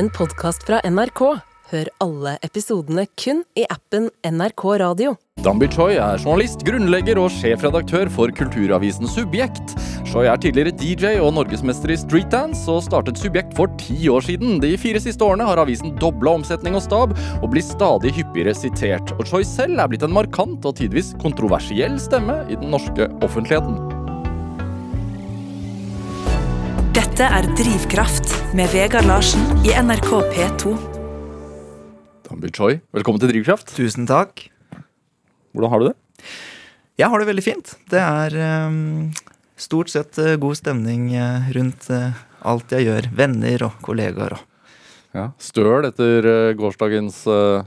en podkast fra NRK. Hør alle episodene kun i appen NRK Radio. Dambi Choi er journalist, grunnlegger og sjefredaktør for kulturavisen Subjekt. Choi er tidligere DJ og norgesmester i streetdance, og startet Subjekt for ti år siden. De fire siste årene har avisen dobla omsetning og stab, og blir stadig hyppigere sitert. Og Choi selv er blitt en markant og tidvis kontroversiell stemme i den norske offentligheten. Dette er Drivkraft med Vegard Larsen i NRK P2. Dambi Choi, velkommen til Drivkraft. Tusen takk. Hvordan har du det? Jeg har det veldig fint. Det er um, stort sett uh, god stemning uh, rundt uh, alt jeg gjør. Venner og kollegaer og Ja, Støl etter uh, gårsdagens uh,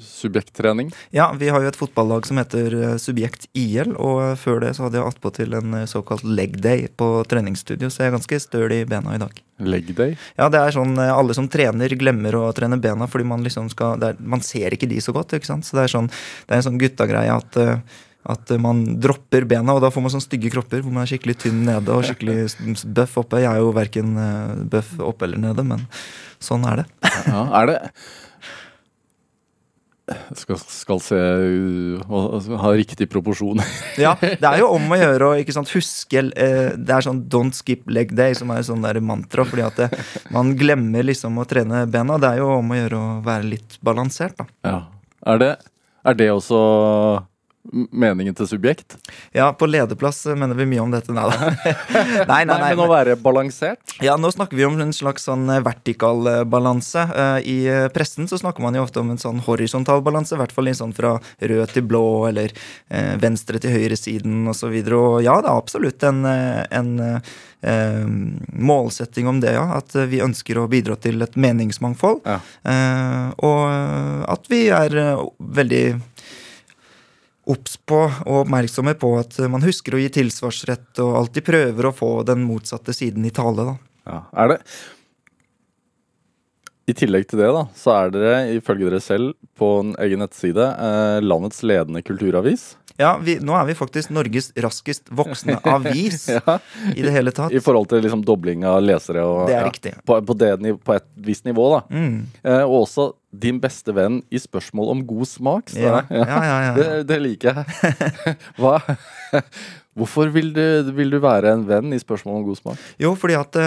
subjekttrening. Ja, vi har jo et fotballag som heter uh, Subjekt IL, og uh, før det så hadde jeg attpåtil en uh, såkalt leg day på treningsstudio, så jeg er ganske støl i bena i dag. Leg day. Ja, det er sånn alle som trener, glemmer å trene bena fordi man liksom skal er, Man ser ikke de så godt, ikke sant. Så det er sånn Det er en sånn guttagreie at at man dropper bena, og da får man sånne stygge kropper hvor man er skikkelig tynn nede og skikkelig bøff oppe. Jeg er jo verken bøff oppe eller nede, men sånn er det. Ja, er det skal, skal se uh, og- ha riktig proporsjon. Ja, det er jo om å gjøre å ikke sant, huske eh, Det er sånn 'don't skip leg day', som er sånn der mantra, fordi at det, man glemmer liksom å trene bena. Det er jo om å gjøre å være litt balansert, da. Ja. Er det, er det også meningen til subjekt? Ja, på lederplass mener vi mye om dette. Nei da. Nei, nei, Nei, men å være balansert? Ja, nå snakker vi om en slags sånn eh, vertikal eh, balanse. Eh, I pressen så snakker man jo ofte om en sånn horisontal balanse, i hvert fall sånn fra rød til blå, eller venstre til høyresiden osv. Og, så og ja, det er absolutt en, en eh, målsetting om det, ja. At vi ønsker å bidra til et meningsmangfold. Ja. Eh, og at vi er veldig obs på og oppmerksomme på at man husker å gi tilsvarsrett og alltid prøver å få den motsatte siden i tale. da. Ja. Er det I tillegg til det, da, så er dere ifølge dere selv på en egen nettside eh, landets ledende kulturavis. Ja, vi, Nå er vi faktisk Norges raskest voksende avis Ja. i det hele tatt. I forhold til liksom dobling av lesere og Det er ja, riktig. På, på, det, på et visst nivå, da. Mm. Eh, og også din beste venn i spørsmål om god smak. står Ja, det. ja, ja, ja. Det, det liker jeg. Hva? Hvorfor vil du, vil du være en venn i spørsmål om god smak? Jo, fordi at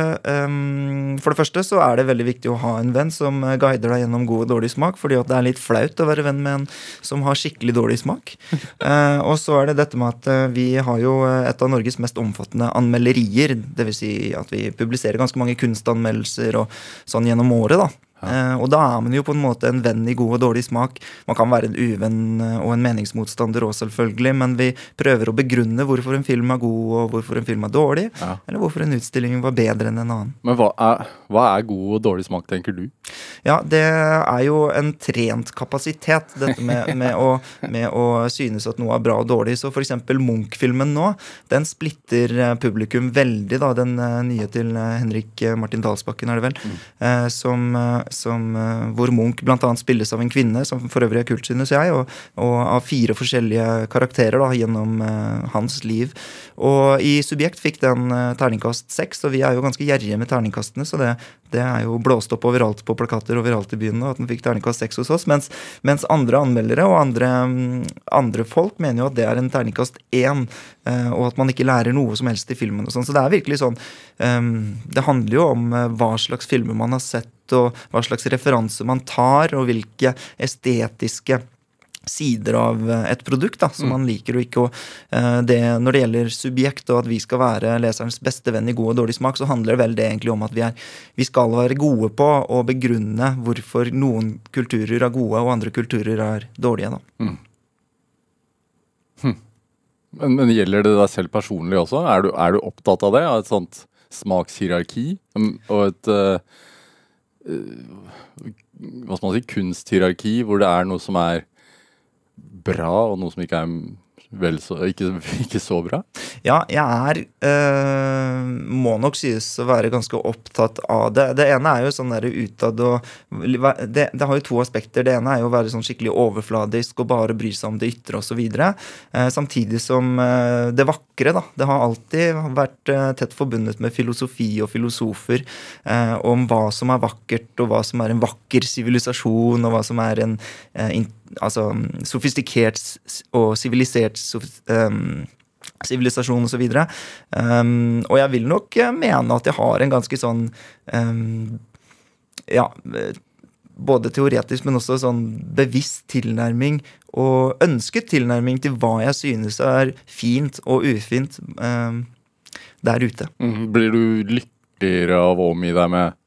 um, For det første så er det veldig viktig å ha en venn som eh, guider deg gjennom god og dårlig smak, fordi at det er litt flaut å være venn med en som har skikkelig dårlig smak. uh, og så er det dette med at vi har jo et av Norges mest omfattende anmelderier. Dvs. Si at vi publiserer ganske mange kunstanmeldelser og sånn gjennom året, da. Eh, og da er man jo på en måte en venn i god og dårlig smak. Man kan være en uvenn eh, og en meningsmotstander òg, selvfølgelig, men vi prøver å begrunne hvorfor en film er god og hvorfor en film er dårlig. Ja. Eller hvorfor en utstilling var bedre enn en annen. Men hva er, hva er god og dårlig smak, tenker du? Ja, det er jo en trent kapasitet, dette med, med, å, med å synes at noe er bra og dårlig. Så eksempel Munch-filmen nå, den splitter eh, publikum veldig, da. Den nye til Henrik Martin Dalsbakken, er det vel. mm. som, som, eh, hvor Munch annet spilles av en kvinne, som for øvrig er kult, synes jeg, og, og av fire forskjellige karakterer da, gjennom uh, hans liv. Og i Subjekt fikk den uh, terningkast seks, og vi er jo ganske gjerrige med terningkastene, så det, det er jo blåst opp overalt på plakater overalt i byen at den fikk terningkast seks hos oss. Mens, mens andre anmeldere og andre, um, andre folk mener jo at det er en terningkast én, uh, og at man ikke lærer noe som helst i filmen. og sånn. Så det er virkelig sånn um, Det handler jo om hva slags filmer man har sett, og hva slags referanse man tar, og hvilke estetiske sider av eh, et produkt da, som man liker og ikke. Og eh, det, når det gjelder subjekt og at vi skal være leserens beste venn i god og dårlig smak, så handler det vel det egentlig om at vi, er, vi skal være gode på å begrunne hvorfor noen kulturer er gode og andre kulturer er dårlige. da. Men, men gjelder det deg selv personlig også? Er du, er du opptatt av det? Av et sånt smakshierarki? Og et eh, Hva skal man si? Kunsthierarki, hvor det er noe som er bra, og noe som ikke er vel så ikke, ikke så bra? Ja, jeg er øh, Må nok sies å være ganske opptatt av det. Det ene er jo sånn derre utad og det, det, har jo to aspekter. Det ene er jo å være sånn skikkelig overfladisk og bare bry seg om det ytre osv. Eh, samtidig som øh, det vakre, da. Det har alltid vært øh, tett forbundet med filosofi og filosofer øh, om hva som er vakkert, og hva som er en vakker sivilisasjon, og hva som er en eh, altså, sofistikert og sivilisert um, sivilisasjon osv. Um, og jeg vil nok eh, mene at jeg har en ganske sånn um, Ja, både teoretisk, men også sånn bevisst tilnærming og ønsket tilnærming til hva jeg synes er fint og ufint um, der ute. Mm, blir du lykkeligere av å omgi deg med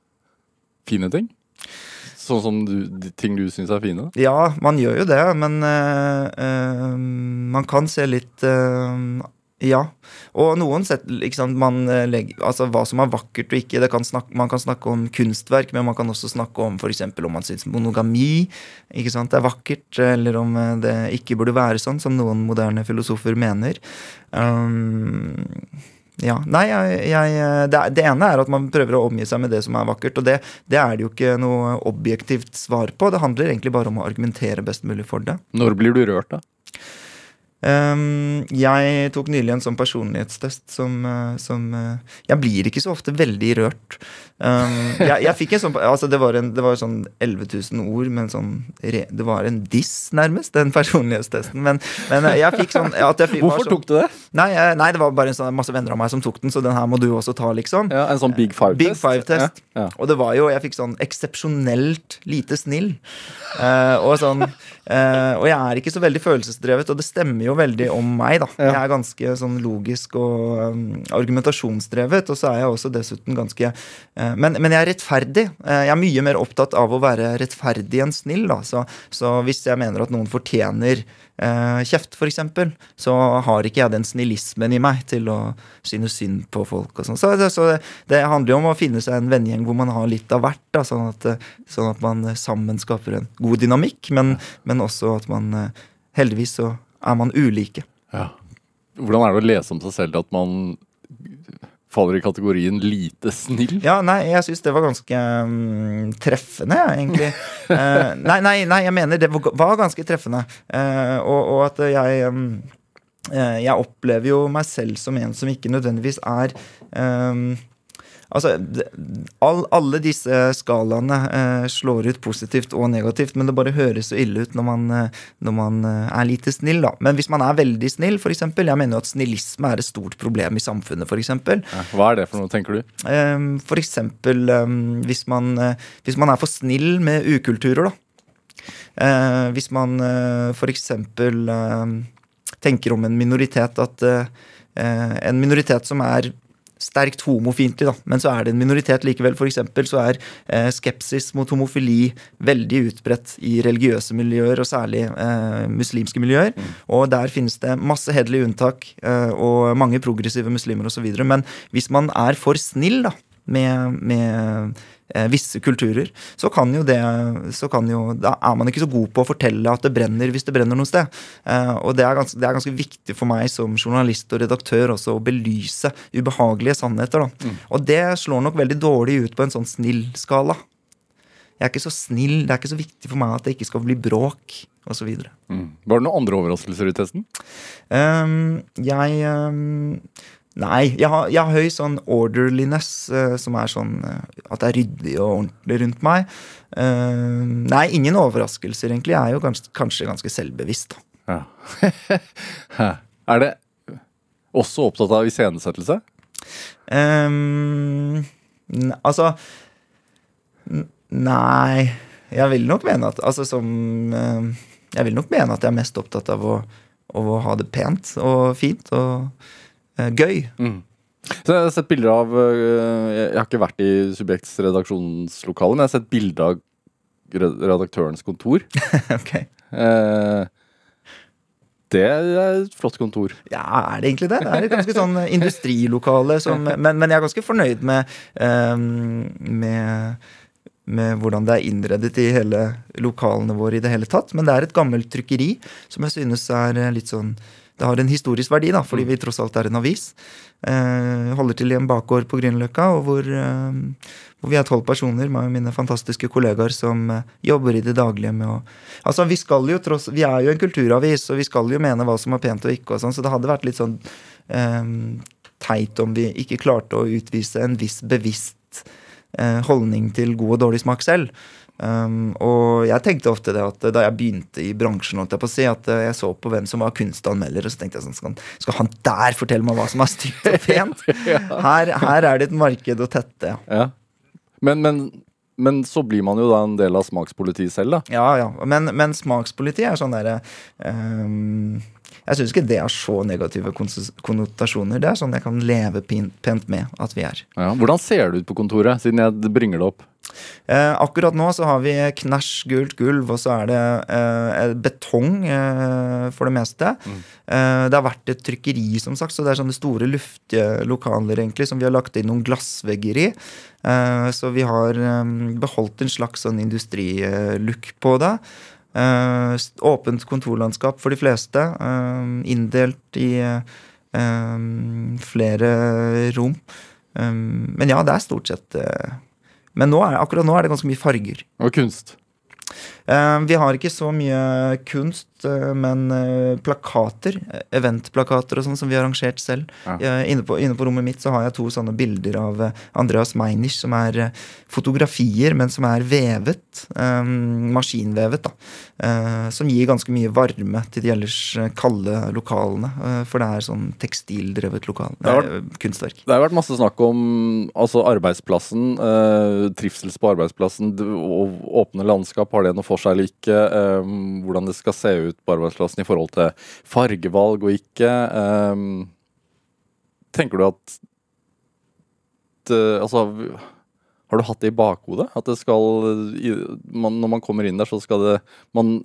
fine ting? Sånn som du, ting du syns er fine? Ja, man gjør jo det, men uh, uh, man kan se litt uh, ja. Og noen sett, liksom, man legger, altså Hva som er vakkert og ikke. Kan snakke, man kan snakke om kunstverk, men man kan også snakke om f.eks. om man syns monogami ikke sant, er vakkert, eller om det ikke burde være sånn, som noen moderne filosofer mener. Um, ja, nei, jeg, jeg, det, det, ene er at man prøver å omgi seg med det som er vakkert. Og det, det, er det jo ikke noe objektivt svar på. Det handler egentlig bare om å argumentere best mulig for det. Når blir du rørt, da? Um, jeg tok nylig en sånn personlighetstest som, uh, som uh, Jeg blir ikke så ofte veldig rørt. Um, jeg, jeg, fikk en sånn altså Det var, en, det var sånn 11 000 ord, men sånn Det var en diss, nærmest, den personlighetstesten. Men, men uh, jeg fikk sånn jeg fikk, Hvorfor sånn, tok du det? Nei, nei, det var bare en sånn, masse venner av meg som tok den, så den her må du også ta, liksom. Ja, En sånn Big Five-test? Big Five-test. Ja, ja. Og det var jo Jeg fikk sånn eksepsjonelt lite snill. og sånn Og jeg er ikke så veldig følelsesdrevet, og det stemmer jo veldig om meg, da. Jeg er ganske sånn logisk og um, argumentasjonsdrevet, og så er jeg også dessuten ganske uh, men, men, jeg er rettferdig. Uh, jeg er mye mer opptatt av å være rettferdig enn snill, da. Så, så hvis jeg mener at noen fortjener uh, kjeft, f.eks., så har ikke jeg den snillismen i meg til å synes synd på folk og sånn. Så, så det, det, handler jo om å finne seg en vennegjeng hvor man har litt av hvert, da, sånn at, sånn at man sammen skaper en god dynamikk, men, men også at man heldigvis så er man ulike. Ja. Hvordan er det å lese om seg selv at man faller i kategorien lite snill? Ja, nei, jeg syns det var ganske um, treffende, egentlig. uh, nei, nei, nei, jeg mener det var ganske treffende. Uh, og, og, at jeg um, Jeg opplever jo meg selv som en som ikke nødvendigvis er um, Altså, all, alle disse skalaene eh, slår ut positivt og negativt, men det bare høres så ille ut når man, eh, når man eh, er lite snill, da. Men hvis man er veldig snill, f.eks. Jeg mener jo at snillisme er et stort problem i samfunnet, f.eks. Ja, hva er det for noe, tenker du? Eh, f.eks. Eh, hvis, man, eh, hvis man er for snill med ukulturer, da. Eh, hvis man eh, f.eks. Eh, tenker om en minoritet at en minoritet som er sterkt homofiendtlig, da. Men så er det en minoritet likevel. For eksempel så er eh, skepsis mot homofili veldig utbredt i religiøse miljøer, og særlig eh, muslimske miljøer. Mm. Og der finnes det masse hederlige unntak eh, og mange progressive muslimer osv. Men hvis man er for snill da, med, med visse kulturer, så kan jo det så kan jo, Da er man ikke så god på å fortelle at det brenner hvis det brenner noe sted. Eh, og det er, ganske, det er ganske viktig for meg som journalist og redaktør også å belyse ubehagelige sannheter. Da. Mm. Og det slår nok veldig dårlig ut på en sånn snill skala. Jeg er ikke så snill, det er ikke så viktig for meg at det ikke skal bli bråk osv. Mm. Var det noen andre overraskelser i testen? Um, jeg um, Nei, jeg har, jeg har, høy sånn orderliness, uh, som er sånn uh, at det er ryddig og ordentlig rundt meg. Uh, nei, ingen overraskelser, egentlig. Jeg er jo kanskje, kanskje ganske selvbevisst. Ja. er det også opptatt av iscenesettelse? Um, altså Nei, jeg vil nok mene at Altså som Jeg vil nok mene at jeg er mest opptatt av å, å ha det pent og fint. og Eh, gøy. Mm. Så Jeg har sett bilder av eh, Jeg har ikke vært i Subjekts redaksjonslokale, men jeg har sett bilder av redaktørens kontor. okay. eh, det er et flott kontor. Ja, er det egentlig det? Det er et ganske sånn industrilokale som men, men, jeg er ganske fornøyd med, um, med, med hvordan det er innredet i hele lokalene våre i det hele tatt. Men det er et gammelt trykkeri som jeg synes er litt sånn det har en historisk verdi, da, fordi vi tross alt er en avis. Eh, holder til i en bakgård på Grünerløkka, og hvor, eh, hvor vi er tolv personer meg og mine fantastiske kollegaer som eh, jobber i det daglige med å Altså, vi skal jo tross Vi er jo en kulturavis, og vi skal jo mene hva som er pent og ikke, og sånn, så det hadde vært litt sånn eh, teit om vi ikke klarte å utvise en viss bevisst eh, holdning til god og dårlig smak selv. Um, og jeg tenkte ofte det at da jeg begynte i bransjen, holdt jeg på å si, at eh, jeg så på hvem som var kunstanmelder, og så tenkte jeg sånn Skal, skal han der fortelle meg hva som er stygt og pent? her, her, er det et marked å tette. Ja. Men, men, men, så blir man jo da en del av smakspolitiet selv, da. Ja, ja. Men, men smakspoliti er sånn derre um, jeg syns ikke det har så negative konnotasjoner. Det er sånn jeg kan leve pent med at vi er. Ja, hvordan ser det ut på kontoret, siden jeg bringer det opp? Eh, akkurat nå så har vi knæsj gult gulv, og så er det eh, betong eh, for det meste. Mm. Eh, det har vært et trykkeri, som sagt, så det er sånne store, luftige lokaler egentlig, som vi har lagt inn noen glassvegger i. Eh, så vi har eh, beholdt en slags sånn industrilook på det. Åpent kontorlandskap for de fleste. Inndelt i flere rom. Men ja, det er stort sett Men nå er, akkurat nå er det ganske mye farger. Og kunst. Vi har ikke så mye kunst Eh, men eh, plakater, eventplakater og sånn, som vi har arrangert selv. Ja. Inne, på, inne, på, rommet mitt så har jeg to sånne bilder av eh, Andreas Meinich, som er fotografier, men som er vevet. Maskinvevet, da. Som gir ganske mye varme til de ellers kalde lokalene. For det er sånn tekstildrevet lokal, det har vært, kunstverk. Det har vært masse snakk om altså arbeidsplassen, trivsels på arbeidsplassen, åpne landskap. Har det noe for seg eller ikke? hvordan det skal se ut på arbeidsplassen i forhold til fargevalg og ikke. Um, tenker du at det, Altså har du hatt det i bakhodet? At det skal man, Når man kommer inn der, så skal det man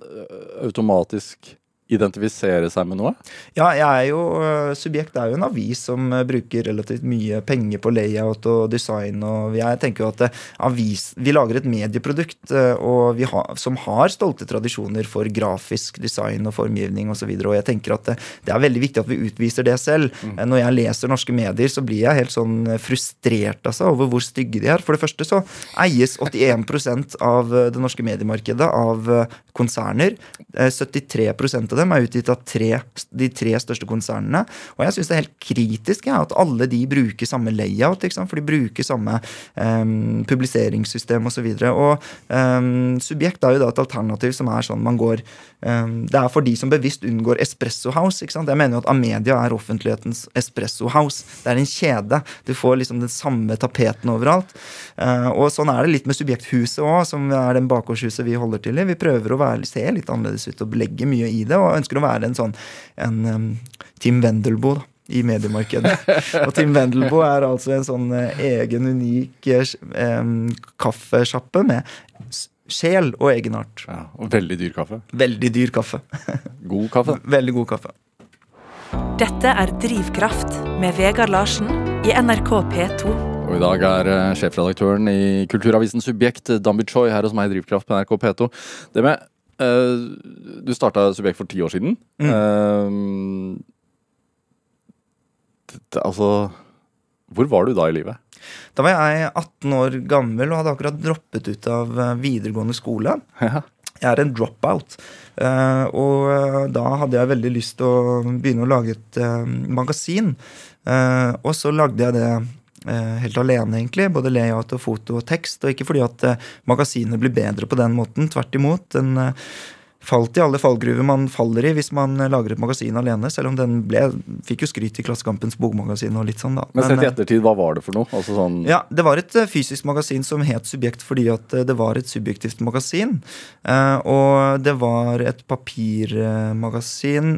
automatisk identifisere seg med noe? Ja, jeg er jo eh, Subjekt er jo en avis som eh, bruker relativt mye penger på layout og design. og Jeg tenker jo at eh, avis, Vi lager et medieprodukt og vi har, som har stolte tradisjoner for grafisk design og formgivning osv. Og, så og jeg tenker at det, det, er veldig viktig at vi utviser det selv. Mm. Når jeg leser norske medier, så blir jeg helt sånn frustrert altså, over hvor stygge de er. For det første så eies 81% av det norske mediemarkedet av konserner. 73 av det dem er utgitt av tre, de tre største konsernene. Og jeg syns det er helt kritisk ja, at alle de bruker samme layout, for de bruker samme um, publiseringssystem osv. Og, så og um, Subjekt er jo da et alternativ som er sånn man går um, Det er for de som bevisst unngår Espresso House. ikke sant? Jeg mener jo at Amedia er offentlighetens Espresso House. Det er en kjede. Du får liksom den samme tapeten overalt. Uh, og sånn er det litt med Subjekthuset òg, som er den bakgårdshuset vi holder til i. Vi prøver å være, se litt annerledes ut og legge mye i det. og og ønsker å være en sånn en, um, Tim Wendelboe da, i mediemarkedet. og Tim Wendelboe er altså en sånn uh, egen, unik um, kaffesjappe med sjel og egenart. Ja, og veldig dyr kaffe. Veldig dyr kaffe. god kaffe. Veldig god kaffe. Dette er Drivkraft med Vegard Larsen i NRK P2. Og I dag er uh, sjefredaktøren i kulturavisen Subjekt, Dambi Choi, her hos meg i Drivkraft på NRK P2. Det med du starta Subjekt for ti år siden. Mm. Det, altså Hvor var du da i livet? Da var jeg 18 år gammel og hadde akkurat droppet ut av eh, videregående skole. Ja. Jeg er en dropout. Og da hadde jeg veldig lyst til å begynne å lage et magasin. og så lagde jeg det Eh, helt alene, egentlig. Både layout og foto og tekst. Og ikke fordi at eh, magasinet blir bedre på den måten. Tvert imot. Den eh, falt i alle fallgruver man faller i hvis man lager et magasin alene. Selv om den ble, fikk jo skryt i Klassekampens bokmagasin og litt sånn, da. Men sett i ettertid, hva var det for noe? Altså sånn ja, Det var et fysisk magasin som het Subjekt fordi at det var et subjektivt magasin. og det var et papirmagasin,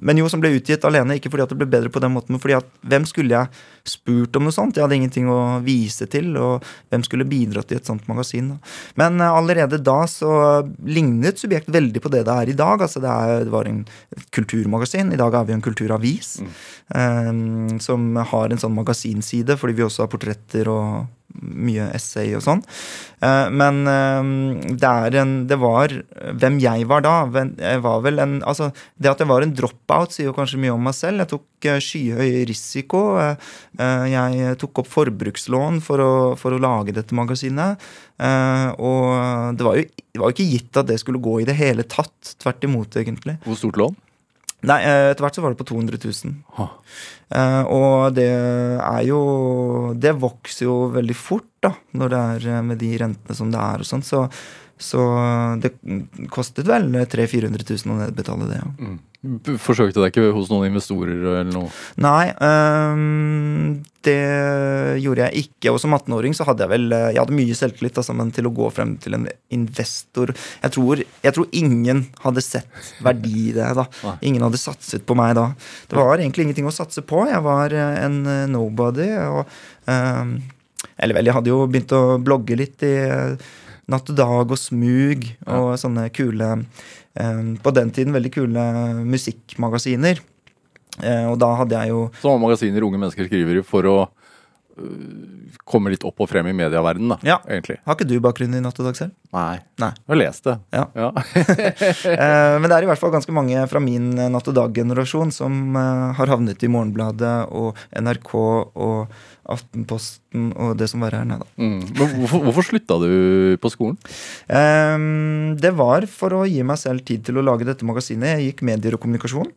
men jo som ble utgitt alene. Ikke fordi at det ble bedre på den måten, men fordi at hvem skulle jeg spurt om noe sånt. Jeg hadde ingenting å vise til, og hvem skulle bidratt i et sånt magasin? Da. Men uh, allerede da så lignet Subjekt veldig på det det er i dag. Altså det, er, det var en kulturmagasin. I dag er vi en kulturavis mm. um, som har en sånn magasinside, fordi vi også har portretter og mye essay og sånn. Eh, men eh, det en Det var hvem jeg var da. Jeg var vel en Altså, det at jeg var en dropout, sier jo kanskje mye om meg selv. Jeg tok eh, skyhøy risiko. Jeg tok opp forbrukslån for å, for å lage dette magasinet. Og det var, jo, det var jo ikke gitt at det skulle gå i det hele tatt. Tvert imot, egentlig. Hvor stort lån? Nei, eh, etter hvert så var det på 200 000. Ha. Eh, og det er jo Det vokser jo veldig fort, da, når det er eh, med de rentene som det er og sånn. Så, så det kostet vel 300 000-400 000 å nedbetale det. Ja. Forsøkte deg ikke hos noen investorer eller noe? Nei, um, det gjorde jeg ikke. Og som 18-åring så hadde jeg vel eh, Jeg hadde mye selvtillit altså, men til å gå frem til en investor Jeg tror, jeg tror ingen hadde sett verdi i det. da. Ingen hadde satset på meg da. Det var egentlig ingenting å satse på. Jeg var eh, en eh, nobody. Og, um, eller vel, jeg hadde jo begynt å blogge litt i Natt og Dag og Smug og sånne kule På den tiden veldig kule musikkmagasiner. Eh, og da hadde jeg jo Så var magasiner unge mennesker skriver for å øh, komme litt opp og frem i medieverdenen, da. Ja. Egentlig. Har ikke du bakgrunn i Natt og Dag selv? Nei. Nei. Jeg har lest det. Ja. ja. Eh, men det er i hvert fall ganske mange fra min eh, Natt og Dag-generasjon som eh, har havnet i Morgenbladet og NRK og Aftenposten og det som verre er. nede. Mm. Hvorfor, hvorfor slutta du på skolen? Um, det var for å gi meg selv tid til å lage dette magasinet. Jeg gikk medier og kommunikasjon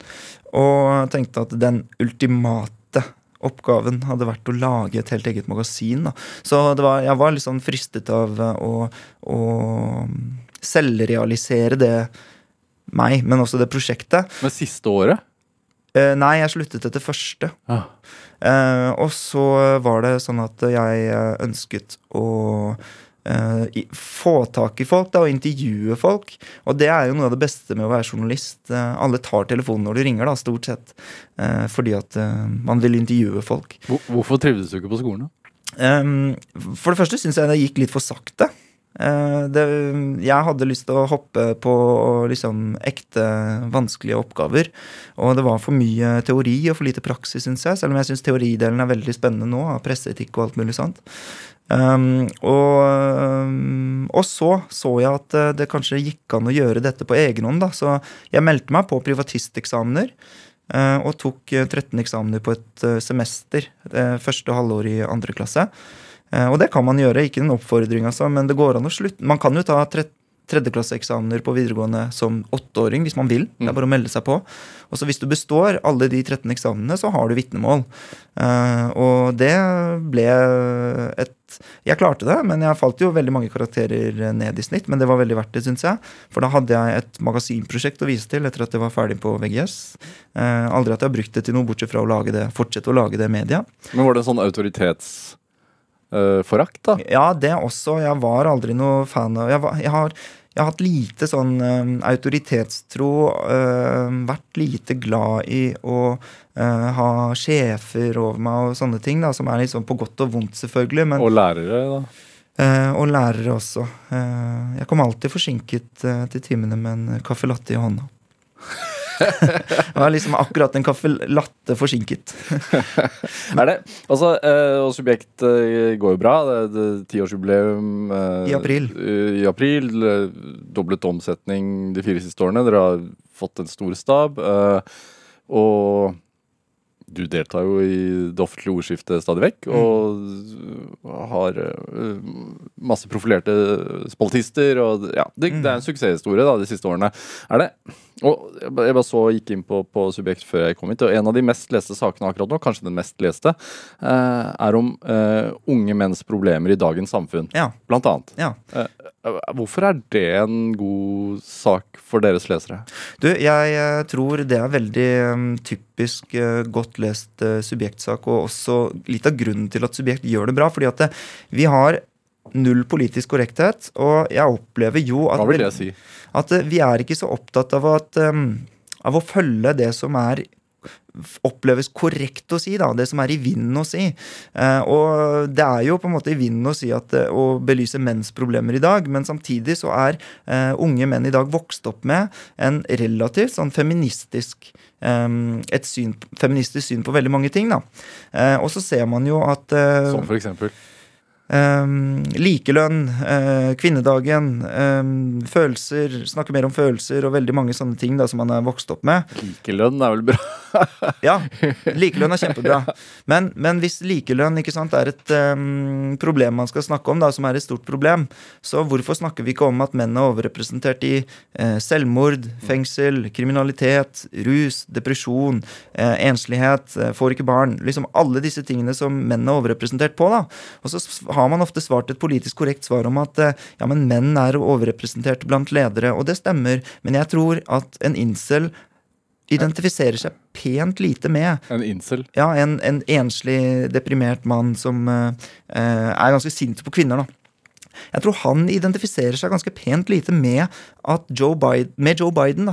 og tenkte at den ultimate oppgaven hadde vært å lage et helt eget magasin. Da. Så det var, jeg var litt sånn fristet av eh, å, å selvrealisere det meg, men også det prosjektet. Men siste året? Eh, nei, jeg sluttet etter første. Ah. Eh, og så var det sånn at jeg eh, ønsket å i- få tak i folk da, og intervjue folk. Og det er jo noe av det beste med å være journalist. Uh, alle tar telefonen når du ringer, da, stort sett. Uh, fordi at man vil intervjue folk. Hvor- Hvorfor trivdes du ikke på skolen? da? Um, for det første syns jeg det gikk litt for sakte. Det, jeg hadde lyst til å hoppe på liksom ekte vanskelige oppgaver. Og det var for mye teori og for lite praksis, syns jeg. Selv om jeg syns teoridelen er veldig spennende nå, av presseetikk og alt mulig sånt. Um, og, um, og så så jeg at eh, det kanskje gikk an å gjøre dette på egen hånd. Da. Så jeg meldte meg på privatisteksamener. uh, og tok eh, 13 eksamener på et eh, semester. eh, første halvår i andre klasse. Uh, Og det kan man gjøre, ikke en oppfordring, altså, men det går an å slutte. Man kan jo ta tre tredjeklasseeksamener på videregående som åtteåring hvis man vil. Det er bare å melde seg på. Og så hvis du består alle de 13 eksamene, så har du vitnemål. Uh, og det ble et Jeg klarte det, men jeg falt jo veldig mange karakterer ned i snitt. Men det var veldig verdt det, syns jeg. For da hadde jeg et magasinprosjekt å vise til etter at jeg var ferdig på VGS. Uh, aldri at jeg har brukt det til noe, bortsett fra å lage det, fortsette å lage det i media. Men var det en sånn autoritetsforakt, da? Ja, det også. Jeg var aldri noe fan av Jeg, var, jeg, har, jeg har hatt lite sånn uh, autoritetstro. Uh, vært lite glad i å uh, ha sjefer over meg og sånne ting. da, Som er sånn på godt og vondt, selvfølgelig. Men, Og lærere, da? eh, og lærere også. Eh, jeg kom alltid forsinket eh, til timene med en caffè latte i hånda. Det var liksom akkurat en caffè latte forsinket. Er det? Altså, eh, og Subjekt eh, går jo bra. Det er tiårsjubileum eh, I april. I april. Doblet omsetning de fire siste årene. Dere har fått en stor stab. eh, og du deltar jo i det offentlige ordskiftet stadig vekk. Og har eh, masse profilerte spaltister. Og ja, det, det er en suksesshistorie da, de siste årene. Er det og jeg bare så gikk inn på, på Subjekt før jeg kom hit, og en av de mest leste sakene akkurat nå, kanskje den mest leste, eh, er om eh, unge menns problemer i dagens samfunn. Ja. Blant annet. ja. Hvorfor er det en god sak for deres lesere? Du, jeg eh, tror det er veldig mm, typisk eh, godt lest eh, subjektsak, og også litt av grunnen til at subjekt gjør det bra. fordi at vi har null politisk korrekthet, og jeg opplever jo at, Hva vil det si? at vi er ikke så opptatt av, at, eh, av å følge det som er oppleves korrekt å si, da, det som er i vinden å si. Eh, og det er jo på en måte i vinden å si at eh, å belyse menns problemer i dag, men samtidig så er eh, unge menn i dag vokst opp med en relativt sånn feministisk eh, et syn, feministisk syn på veldig mange ting. da. Eh, og så ser man jo at Som for eksempel? Um, likelønn, uh, kvinnedagen, um, følelser, snakke mer om følelser og veldig mange sånne ting da, som man er vokst opp med. Likelønn er vel bra? ja, likelønn er kjempebra. Men, men hvis likelønn sant, er et um, problem man skal snakke om, da, som er et stort problem, så hvorfor snakker vi ikke om at menn er overrepresentert i uh, selvmord, fengsel, kriminalitet, rus, depresjon, uh, enslighet, får ikke barn? Liksom alle disse tingene som menn er overrepresentert på. da, og så har man ofte svart et politisk korrekt svar om at ja, men menn er overrepresentert blant ledere. Og det stemmer, men jeg tror at en incel identifiserer seg pent lite med. En incel? Ja, en, en enslig, deprimert mann som uh, er ganske sint på kvinner, da. Jeg tror han identifiserer seg ganske pent lite med, Joe Biden, med Joe Biden.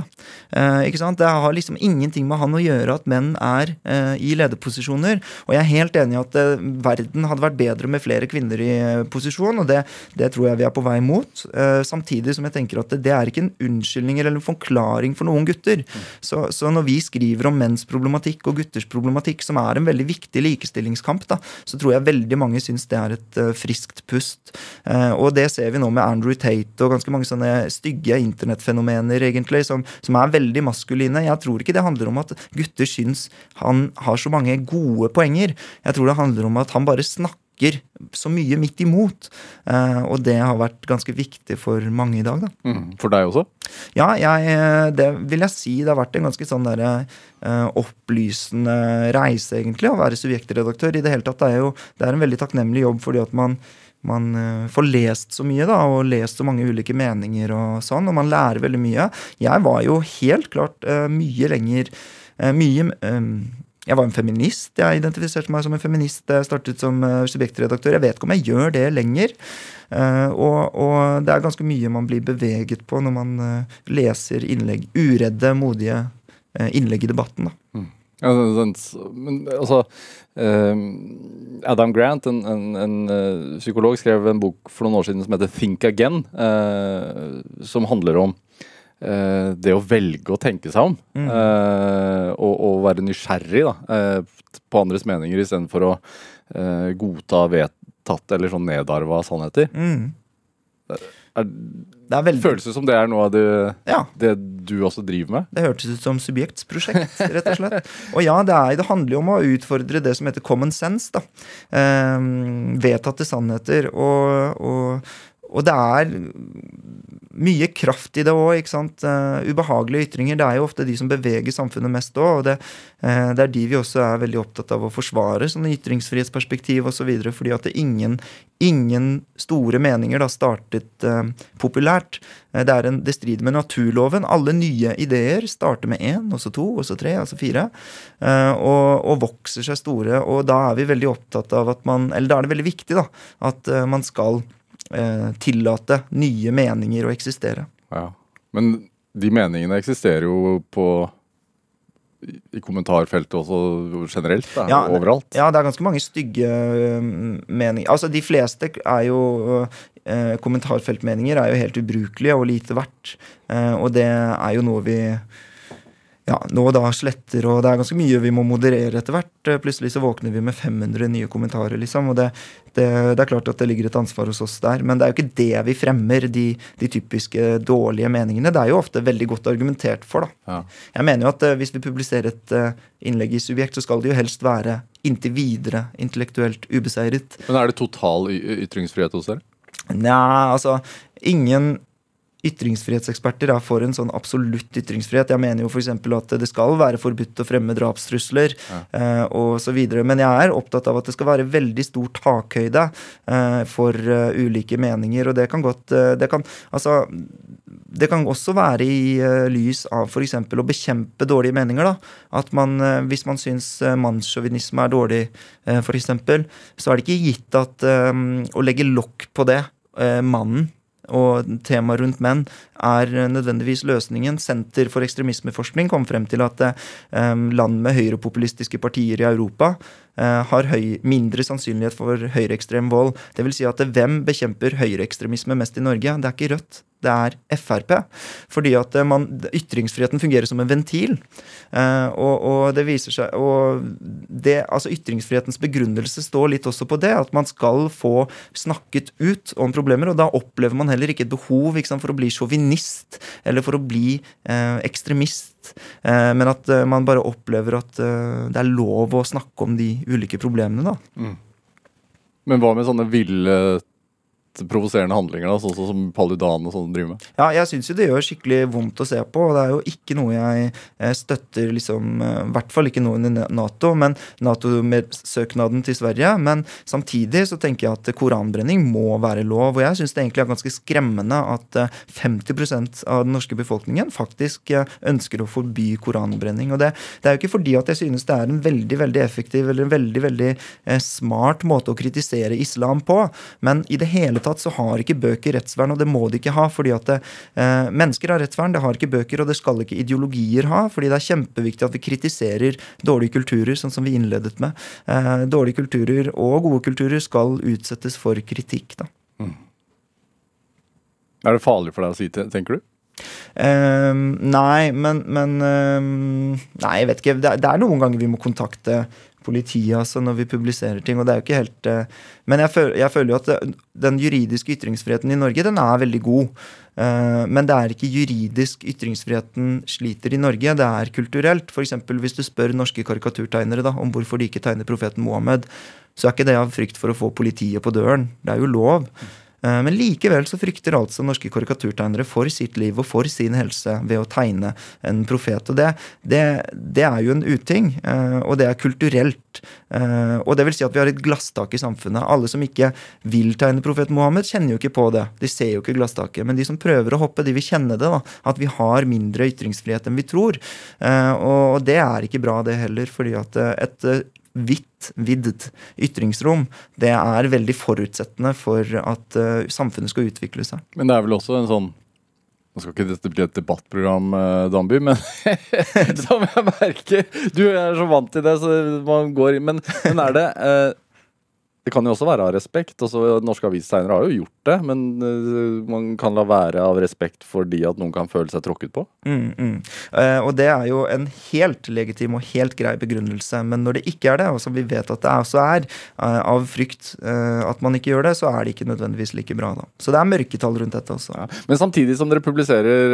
Eh? Det har liksom ingenting med han å gjøre at menn er eh, i lederposisjoner. Og jeg er helt enig i at eh, verden hadde vært bedre med flere kvinner i eh, posisjon, og det, det, tror jeg vi er på vei mot. Eh, samtidig som jeg tenker at det, det, er ikke en unnskyldning eller en forklaring for noen gutter. Så, så, når vi skriver om menns problematikk og gutters problematikk, som er en veldig viktig likestillingskamp, da, så tror jeg veldig mange syns det er et uh, friskt pust. Uh, og det ser vi nå med Andrew Tate og ganske mange sånne stygge internettfenomener, egentlig, som, som, er veldig maskuline. Jeg tror ikke det handler om at gutter syns han har så mange gode poenger. Jeg tror det handler om at han bare snakker så mye midt imot. Uh, og det har vært ganske viktig for mange i dag. Da. Mm, for deg også? Ja, jeg, det vil jeg si. Det har vært en ganske sånn der, uh, opplysende reise, egentlig, å være subjektredaktør. I det hele tatt, det er jo det er en veldig takknemlig jobb fordi at man man uh, får lest så mye da, og lest så mange ulike meninger, og sånn, og man lærer veldig mye. Jeg var jo helt klart uh, mye lenger uh, Mye um, Jeg var en feminist. Jeg identifiserte meg som en feminist jeg startet som subjektredaktør. Jeg vet ikke om jeg gjør det lenger. Og, og, det er ganske mye man blir beveget på når man leser innlegg, uredde, modige innlegg i debatten. da. Mm. Ja, men altså uh, Adam Grant, en, en, en uh, psykolog, skrev en bok for noen år siden som heter Think Again. eh, som handler om det å velge å tenke seg om. Mm. Og, og, være nysgjerrig da, på andres meninger istedenfor å godta vedtatt eller sånn nedarva sannheter. Mm. Er, det er veldig... Føles det som det er noe av det, ja. det, du også driver med? Det hørtes ut som subjektsprosjekt, rett og slett. og ja, det, er, det, handler jo om å utfordre det som heter common sense. da. Um, vedtatte sannheter. Og, og, og, det er mye kraft i det òg. Uh, ubehagelige ytringer det er jo ofte de som beveger samfunnet mest òg. Og det, uh, det, er de vi også er veldig opptatt av å forsvare, sånn ytringsfrihetsperspektiv osv. Fordi at det ingen, ingen store meninger da startet uh, populært. Det, en, det, strider med naturloven. Alle nye ideer starter med én, og så to, og så tre, og så fire. Og, og, vokser seg store. Og da er vi veldig opptatt av at man Eller da er det veldig viktig da, at man skal eh, tillate nye meninger å eksistere. Ja. Men de meningene eksisterer jo på i kommentarfeltet også generelt? Da, ja, overalt? Ja, det er ganske mange stygge uh, meninger. Altså, De fleste er jo eh, Kommentarfeltmeninger er jo helt ubrukelige og lite verdt. Eh, og det er jo noe vi ja, nå da sletter, og det er ganske mye vi må moderere etter hvert. Eh, plutselig så våkner vi med 500 nye kommentarer, liksom. Og det, det, det, er klart at det ligger et ansvar hos oss der. Men det er jo ikke det vi fremmer, de, de typiske dårlige meningene. Det er jo ofte veldig godt argumentert for, da. Ja. Jeg mener jo at uh, hvis vi publiserer et uh, innlegg i Subjekt, så skal det jo helst være inntil videre intellektuelt ubeseiret. Men er det total ytringsfrihet hos dere? Nja, altså ingen ytringsfrihetseksperter er for en sånn absolutt ytringsfrihet. Jeg mener jo f.eks. at det skal være forbudt å fremme drapstrusler ja. eh, osv. Men jeg er opptatt av at det skal være veldig stor takhøyde eh, for uh, ulike meninger. Og det kan godt uh, det, kan, altså, det kan også være i uh, lys av f.eks. å bekjempe dårlige meninger. da, At man, uh, hvis man syns uh, mannssjåvinisme er dårlig, uh, f.eks., så er det ikke gitt at å legge lokk på det, mannen og temaet rundt menn er nødvendigvis løsningen. Senter for ekstremismeforskning kom frem til at um, land med høyrepopulistiske partier i Europa uh, har høy, mindre sannsynlighet for høyreekstrem vold. Vil si at hvem bekjemper høyreekstremisme mest i Norge? Det er ikke Rødt. Det er Frp. Fordi at eh, man, ytringsfriheten fungerer som en ventil. Eh, og, og, det viser seg og det, altså Ytringsfrihetens begrunnelse står litt også på det, at man skal få snakket ut om problemer. Og da opplever man heller ikke et behov ikke sant, for å bli sjåvinist eller for å bli eh, ekstremist. Eh, men at man bare opplever at det er lov å snakke om de ulike problemene. da. Men hva med sånne ville provoserende handlinger, da, sånn som Paludan og sånn driver med? Ja, jeg syns jo det gjør skikkelig vondt å se på. og Det er jo ikke noe jeg eh, støtter, liksom, eh, i hvert fall ikke noen i Nato, men Nato-søknaden til Sverige. Men samtidig så tenker jeg at koranbrenning må være lov. Og jeg syns det egentlig er ganske skremmende at 50 eh, av den norske befolkningen faktisk ønsker å forby koranbrenning. Og det, det er jo ikke fordi at jeg synes det er en veldig, veldig effektiv eller en veldig, veldig smart måte å kritisere islam på, men i det hele tatt så har ikke bøker rettsvern, og det må de ikke ha. fordi at det, eh, Mennesker har rettsvern, det har ikke bøker, og det skal ikke ideologier ha. fordi det er kjempeviktig at vi kritiserer dårlige kulturer, sånn som vi innledet med. Eh, dårlige kulturer og gode kulturer skal utsettes for kritikk. da. Mm. Er det farlig for deg å si, det, tenker du? Um, nei, men, men um, Nei, jeg vet ikke. Det, det, er noen ganger vi må kontakte politiet altså, når vi publiserer ting. og det er jo ikke helt... Uh, men jeg føler, jeg føler, jo at det, den juridiske ytringsfriheten i Norge den er veldig god. Uh, men det er ikke juridisk ytringsfriheten sliter i Norge, det er kulturelt. F.eks. hvis du spør norske karikaturtegnere da, om hvorfor de ikke tegner profeten Mohammed, så er ikke det av frykt for å få politiet på døren. Det er jo lov. Eh, men likevel så frykter altså norske karikaturtegnere for sitt liv og for sin helse ved å tegne en profet. Og det, det, det er jo en uting, eh, og det er kulturelt. Eh, og det vil si at vi har et glasstak i samfunnet. Alle som ikke vil tegne profet Mohammed, kjenner jo ikke på det. De ser jo ikke glasstaket. Men de som prøver å hoppe, de vil kjenne det. da, At vi har mindre ytringsfrihet enn vi tror. Og det er ikke bra, det heller. fordi at et vidt, vidd ytringsrom, det er veldig forutsettende for at uh, samfunnet skal utvikle seg. Men det er vel også en sånn nå skal ikke dette bli et debattprogram, uh, Danby, men som jeg merker Du er så vant til det, så man går inn Men, men er det uh, det kan jo også være av respekt. Også, norske avistegnere har jo gjort det, men uh, man kan la være av respekt fordi at noen kan føle seg tråkket på. Mm, mm. Uh, og det er jo en helt legitim og helt grei begrunnelse. Men når det ikke er det, og som vi vet at det også er, uh, av frykt at man ikke gjør det, så er det ikke nødvendigvis like bra. da. Så det er mørketall rundt dette også. Ja. Men samtidig som dere publiserer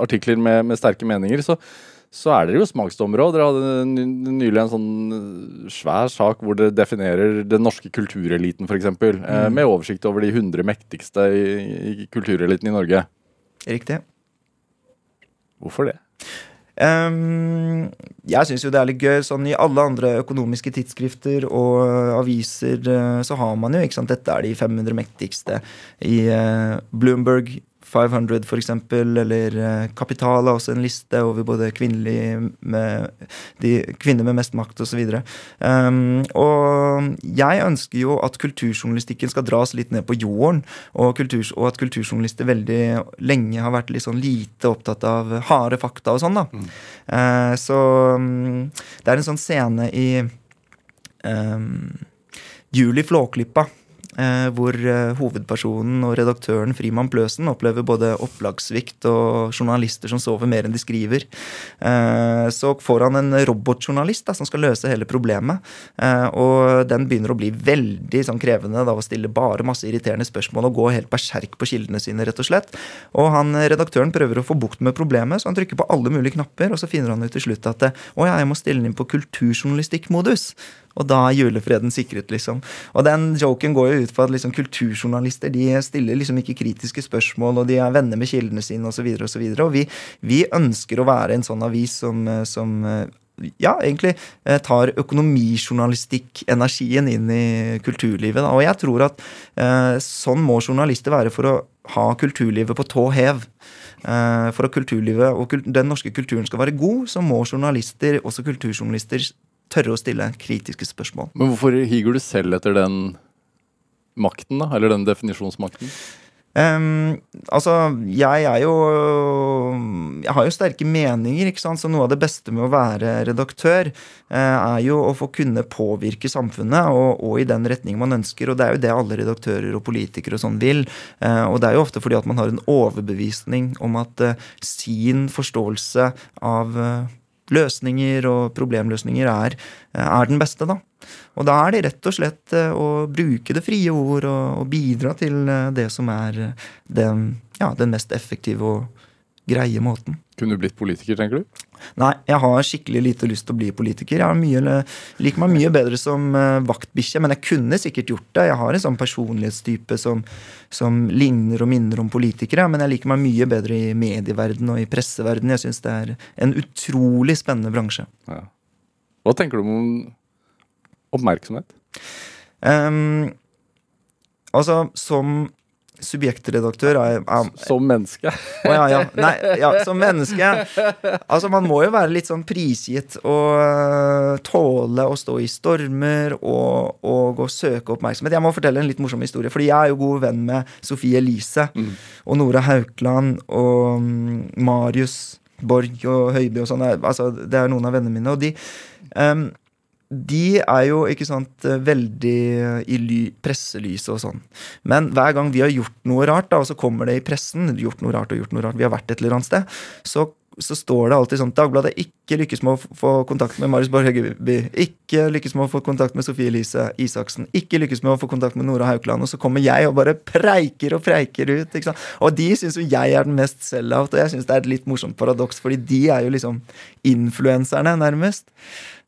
artikler med, med sterke meninger, så så er dere jo smaksdommere òg. Dere hadde nylig en sånn eh, svær sak hvor dere definerer den norske kultureliten, f.eks. Eh, mm. Med oversikt over de 100 mektigste i, i kultureliten i Norge. Riktig. Hvorfor det? Um, jeg syns jo det er litt gøy. Sånn I alle andre økonomiske tidsskrifter og aviser så har man jo ikke sant, Dette er de 500 mektigste. I Bloomberg 500 f.eks., eller eh, Kapital er også en liste over både med, de kvinner med mest makt osv. Um, og jeg ønsker jo at kulturjournalistikken skal dras litt ned på jorden, og, kultur, og at kulturjournalister veldig lenge har vært litt sånn lite opptatt av harde fakta og sånn, da. Mm. Uh, så um, det er en sånn scene i um, Juli Flåklypa Eh, hvor eh, hovedpersonen og redaktøren Frimann Pløsen opplever både opplagssvikt og journalister som sover mer enn de skriver. Eh, så får han en robotjournalist da, som skal løse hele problemet. Og den begynner å bli veldig sånn, krevende da, å stille bare masse irriterende spørsmål og gå helt berserk på kildene sine, rett og slett. Og han redaktøren prøver å få bukt med problemet, så han trykker på alle mulige knapper, og så finner han ut til slutt at å ja, jeg må stille den inn på kulturjournalistikkmodus. Og da er julefreden sikret, liksom. Og den joken går jo ut på at liksom, kulturjournalister de stiller liksom ikke kritiske spørsmål, og de er venner med kildene sine osv. Og, så videre, og, så og vi, vi, ønsker å være en sånn avis som, som ja, egentlig eh, tar økonomijournalistikk-energien inn i kulturlivet. Og jeg tror at eh, sånn må journalister være for å ha kulturlivet på tå hev. Eh, for at kulturlivet og den norske kulturen skal være god, så må journalister, også kulturjournalister, tørre å stille kritiske spørsmål. Men hvorfor higer du selv etter den makten, da? Eller den definisjonsmakten? Um, altså, jeg er jo Jeg har jo sterke meninger, ikke sant. Så noe av det beste med å være redaktør uh, er jo å få kunne påvirke samfunnet, og, og i den retning man ønsker. Og det er jo det alle redaktører og politikere og sånn vil. Uh, og det er jo ofte fordi at man har en overbevisning om at uh, sin forståelse av løsninger og problemløsninger er, eh, er den beste, da. Og da er det rett og slett eh, å bruke det frie ord og, og bidra til eh, det som er den, ja, den mest effektive og greie måten. Kunne du blitt politiker, tenker du? Nei, jeg har skikkelig lite lyst til å bli politiker. Jeg mye, liker meg mye bedre som uh, vaktbikkje, men jeg kunne sikkert gjort det. Jeg har en sånn personlighetstype som, som ligner og minner om politikere, men jeg liker meg mye bedre i medieverden og i presseverden. Jeg syns det er en utrolig spennende bransje. Ja. Hva tenker du om oppmerksomhet? Um, altså, som subjektredaktør er, er Som menneske? Å ja, ja. Nei, ja, som menneske. Altså, man må jo være litt sånn prisgitt og øh, tåle å stå i stormer og, og og, søke oppmerksomhet. Jeg må fortelle en litt morsom historie, fordi jeg er jo god venn med Sofie Elise og Nora Haukeland og mm, Marius Borg og Høiby og sånn. Altså, det er noen av vennene mine, og de ehm, de er jo ikke sant, veldig i ly, presselyset og sånn. Men hver gang vi har gjort noe rart, da, og så kommer det i pressen, gjort noe rart og gjort noe rart, vi har vært et eller annet sted, så, så står det alltid sånn Dagbladet ikke lykkes med å få kontakt med Marius Borg Høgeby. Ikke lykkes med å få kontakt med Sofie Elise Isaksen. Ikke lykkes med å få kontakt med Nora Haukeland. Og så kommer jeg og bare preiker og preiker ut. ikke sant? Og de syns jo jeg er den mest sell-out, og jeg syns det er et litt morsomt paradoks, fordi de er jo liksom influenserne, nærmest.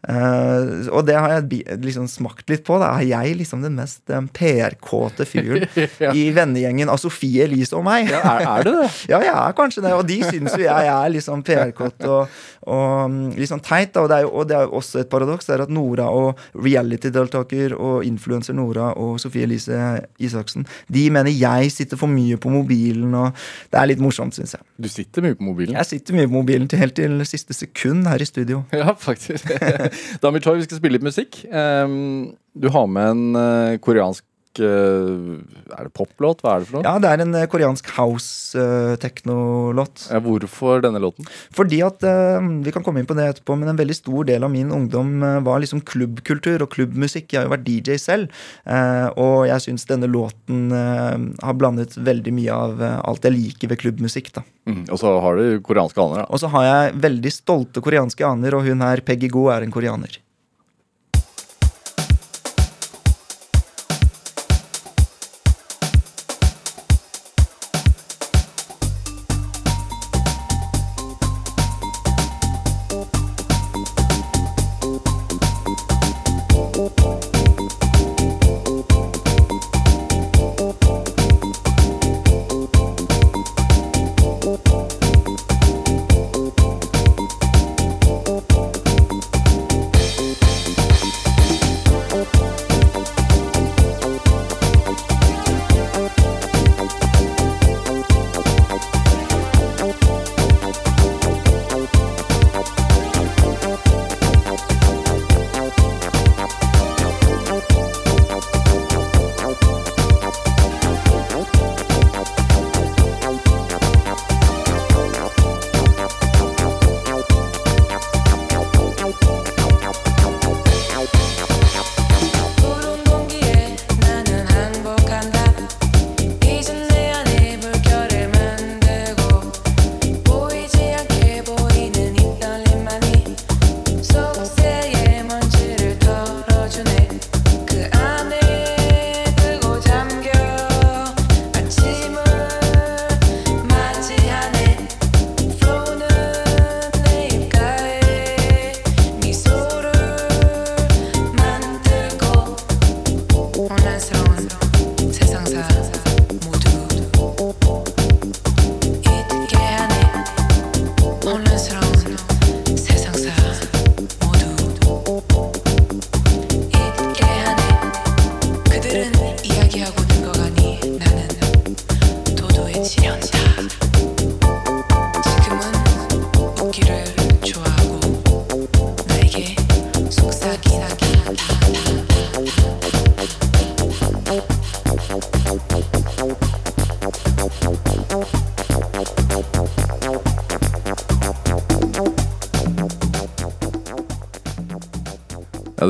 Uh, og det har jeg liksom smakt litt på. Da er jeg liksom den mest um, PR-kåte fyren Ja. i vennegjengen av Sofie Elise og meg. Ja, er, er det det? Ja, jeg er kanskje det. Og de syns jo jeg er liksom PR-kåt og, og um, litt sånn teit. Da. Og det er jo og det er jo også et paradoks. Det er at Nora og reality-deltaker og influenser Nora og Sofie Elise Isaksen, de mener jeg sitter for mye på mobilen, og det er litt morsomt, syns jeg. Du sitter mye på mobilen. Jeg sitter mye på mobilen til helt til siste sekund her i studio. Ja, faktisk. Damir Choi, vi skal spille litt musikk. Um, du har med en eh, koreansk Er det poplåt? Hva er det for noe? Ja, det er en eh, koreansk house-teknolåt. Ja, hvorfor denne låten? Fordi at eh, Vi kan komme inn på det etterpå, men en veldig stor del av min ungdom eh, var liksom klubbkultur og klubbmusikk. Jeg har jo vært DJ selv, eh, og jeg syns denne låten eh, har blandet veldig mye av eh, alt jeg liker ved klubbmusikk. da. Mm. Og så har du koreanske aner, da. Og så har jeg veldig stolte koreanske aner, og hun her, Peggy Go, er en koreaner.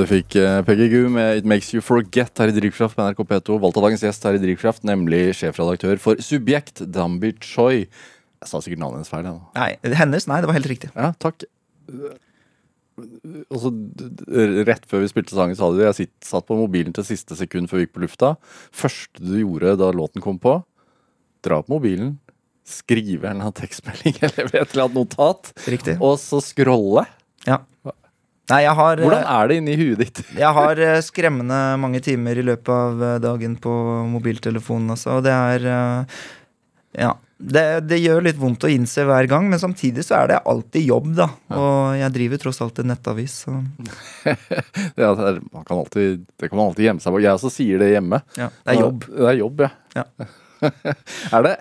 Du fikk uh, Peggy Goo med It Makes You Forget her i Drivkraft på NRK P2. Valgt av dagens gjest her i Drivkraft, nemlig sjefredaktør for Subjekt, Dambi Choi. Jeg sa sikkert navnet hennes feil. Ja. Nei, hennes? Nei, det var helt riktig. Ja, takk. Også, Rett før vi spilte sangen, sa du jeg sitt, satt på mobilen til siste sekund før vi gikk på lufta. Første du gjorde da låten kom på, dra opp mobilen, skrive en eller annen tekstmelding eller et eller annet notat, Riktig. og så scrolle. Ja. Nei, jeg har Hvordan er det inni huet ditt? Jeg har eh, skremmende mange timer i løpet av eh, dagen på mobiltelefonen, altså. Og det er eh, Ja. Det, det, gjør litt vondt å innse hver gang, men samtidig så er det alltid jobb, da. Og jeg driver tross alt en nettavis, så ja, det, er, man kan alltid, det kan man alltid gjemme seg bak. Jeg også sier det hjemme. Ja, det er jobb. Det er jobb, ja. ja. er det?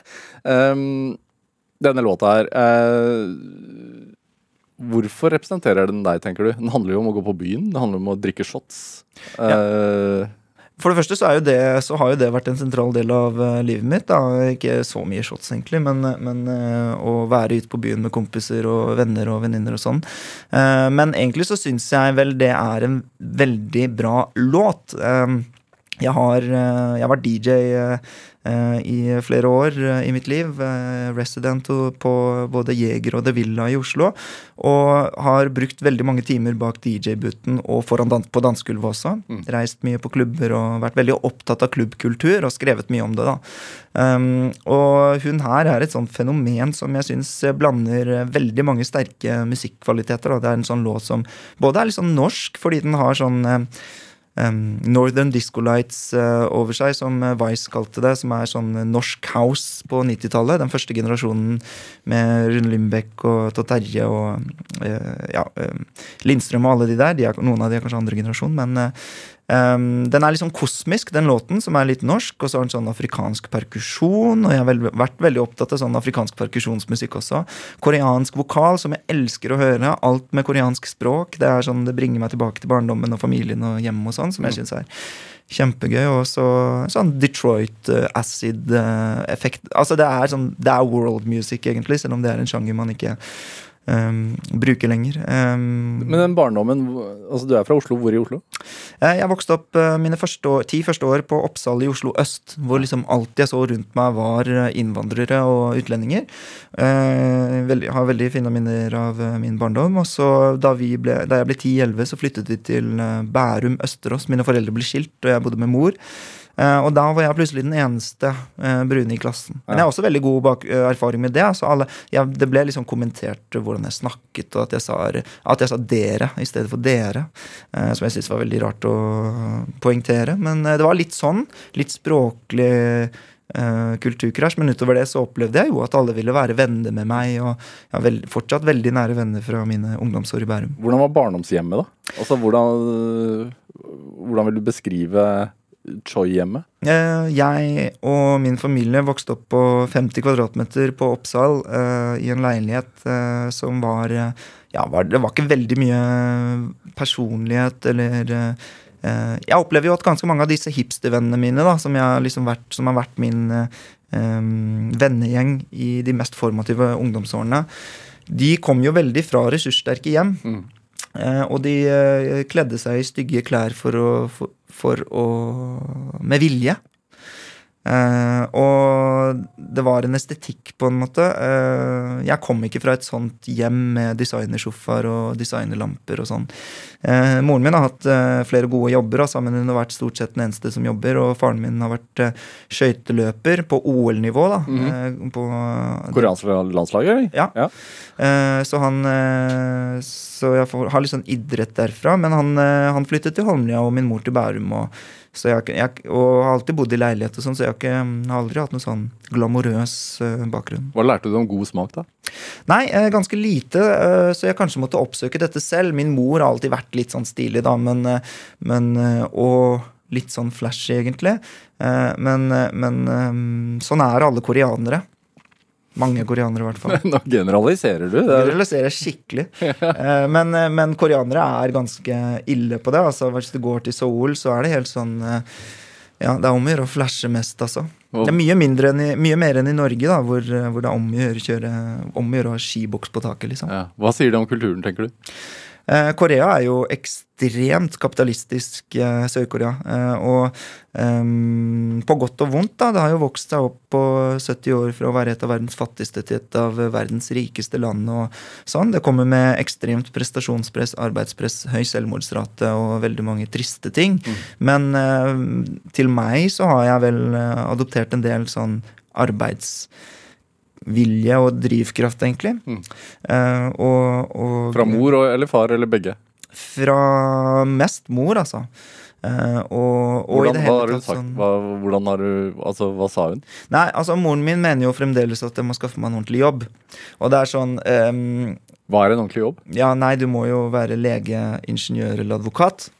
Um, denne låta her uh, Hvorfor representerer den deg, tenker du? Den handler jo om å gå på byen. Det handler om å drikke shots. Ja. Uh, for det første så, det, så, har jo det vært en sentral del av uh, livet mitt. Da. Ikke så mye shots, egentlig, men, men uh, å være ute på byen med kompiser og venner og venninner og sånn. Uh, men egentlig så syns jeg vel det er en veldig bra låt. Jeg har, jeg har vært DJ Eh, i flere år eh, i mitt liv. Eh, resident på både Jeger og The Villa i Oslo. Og har brukt veldig mange timer bak DJ-booten og foran dans på dansegulvet også. Mm. Reist mye på klubber og vært veldig opptatt av klubbkultur og skrevet mye om det. da. Um, og hun her er et sånt fenomen som jeg syns blander veldig mange sterke musikkvaliteter. Da. Det er en sånn låt som både er litt sånn norsk, fordi den har sånn um, Northern Disco Lights uh, over seg, som eh, Vice kalte det. Som er sånn norsk house på 90-tallet. Den første generasjonen med Rune Lindbekk og Tott Terje og uh, ja, uh, Lindstrøm og alle de der. De er, noen av de er kanskje andre generasjon, men Um, den er litt sånn kosmisk, den låten, som er litt norsk. Og så har den sånn afrikansk perkusjon. Og jeg har vel, vært veldig opptatt av sånn afrikansk perkusjonsmusikk også. Koreansk vokal, som jeg elsker å høre. Alt med koreansk språk. Det er sånn, det bringer meg tilbake til barndommen og familien og hjemme og sånn, som jeg synes syns er kjempegøy. Og så sånn Detroit uh, acid-effekt. Uh, altså det er sånn, det er world music, egentlig, selv om det er en sjanger man ikke um, bruke lenger. Um, Men den barndommen altså Du er fra Oslo. Hvor i Oslo? Eh, jeg vokste opp uh, mine første år, ti første år på Oppsal i Oslo øst. Hvor liksom alt jeg så rundt meg, var eh, innvandrere og utlendinger. Uh, veldig, har veldig fine minner av min barndom. Og så da, ble, da jeg ble 10-11, så flyttet vi til Bærum Østerås. Mine foreldre ble skilt, og jeg bodde med mor. Uh, og da var jeg plutselig den eneste uh, brune i klassen. Men jeg har også veldig god bak, uh, erfaring med det. Altså alle, jeg, det ble liksom kommentert hvordan jeg snakket, og at jeg sa, at jeg sa 'dere' i stedet for 'dere'. som jeg syntes var veldig rart å poengtere. Men det var litt sånn. Litt språklig kulturkrasj. Men utover det så opplevde jeg jo at alle ville være venner med meg. Og jeg har veld, fortsatt veldig nære venner fra mine ungdomsår i Bærum. Hvordan var barndomshjemmet, da? Altså, hvordan, hvordan vil du beskrive Choi-hjemmet? Eh, jeg og min familie vokste opp på 50 kvadratmeter på Oppsal uh, i en leilighet uh, som var Ja, var, det var ikke veldig mye personlighet eller uh, Jeg opplever jo at ganske mange av disse hipstervennene mine, da, som, liksom vært, som, har vært min vennegjeng i de mest formative ungdomsårene, de kom jo veldig fra ressurssterke hjem. Mm. og de kledde seg i stygge klær for å, for, for å Med vilje. Uh, og det var en estetikk, på en måte. Uh, jeg kom ikke fra et sånt hjem med designersofaer og designerlamper og sånn. Uh, moren min har hatt flere gode jobber, altså, men hun har vært stort sett den eneste som jobber. Og faren min har vært skøyteløper på OL-nivå. da. Mm -hmm. på, Koreansk landslag, eller? Ja. ja. så han Så jeg får, har litt sånn idrett derfra. Men han, han flyttet til Holmlia og min mor til Bærum. og så jeg, jeg, og har alltid bodd i leilighet, og sånn, så jeg har, ikke, har aldri hatt noen sånn glamorøs uh, bakgrunn. Hva lærte du om god smak, da? Nei, uh, ganske lite. Uh, så jeg kanskje måtte oppsøke dette selv. Min mor har alltid vært litt sånn stilig, da, men, men Og litt sånn flashy, egentlig. men, men sånn er alle koreanere. Mange koreanere, i hvert fall. Nå generaliserer du. Det generaliserer skikkelig. Eh, men, eh, men, koreanere er ganske ille på det. Altså, hvis du går til Seoul, så er det helt sånn eh, Ja, det er om å gjøre å flashe mest, altså. Det er mye, mindre enn i, mye mer enn i Norge, da, hvor, hvor det er om å gjøre å ha skiboks på taket. liksom. Ja. Hva sier det om kulturen, tenker du? Eh, Korea er jo ekstremt kapitalistisk, eh, Sør-Korea. Eh, og ehm, på godt og vondt, da. Det har jo vokst seg opp på 70 år fra å være et av verdens fattigste til et av verdens rikeste land. og sånn. Det kommer med ekstremt prestasjonspress, arbeidspress, høy selvmordsrate og veldig mange triste ting. Men eh, til meg så har jeg vel adoptert en del sånn arbeidsvilje og drivkraft, egentlig. Eh, og, og, Fra mor og, eller far eller begge? Fra mest mor, altså. Uh, og, og Hvordan, det hva har du sagt? sånn Hva, hvordan har du, altså, hva sa hun? Nei, altså Moren min mener jo fremdeles at jeg må skaffe meg en ordentlig jobb. Og det er sånn um, Hva er en ordentlig jobb? Ja, nei, du må jo være lege, ingeniør eller advokat.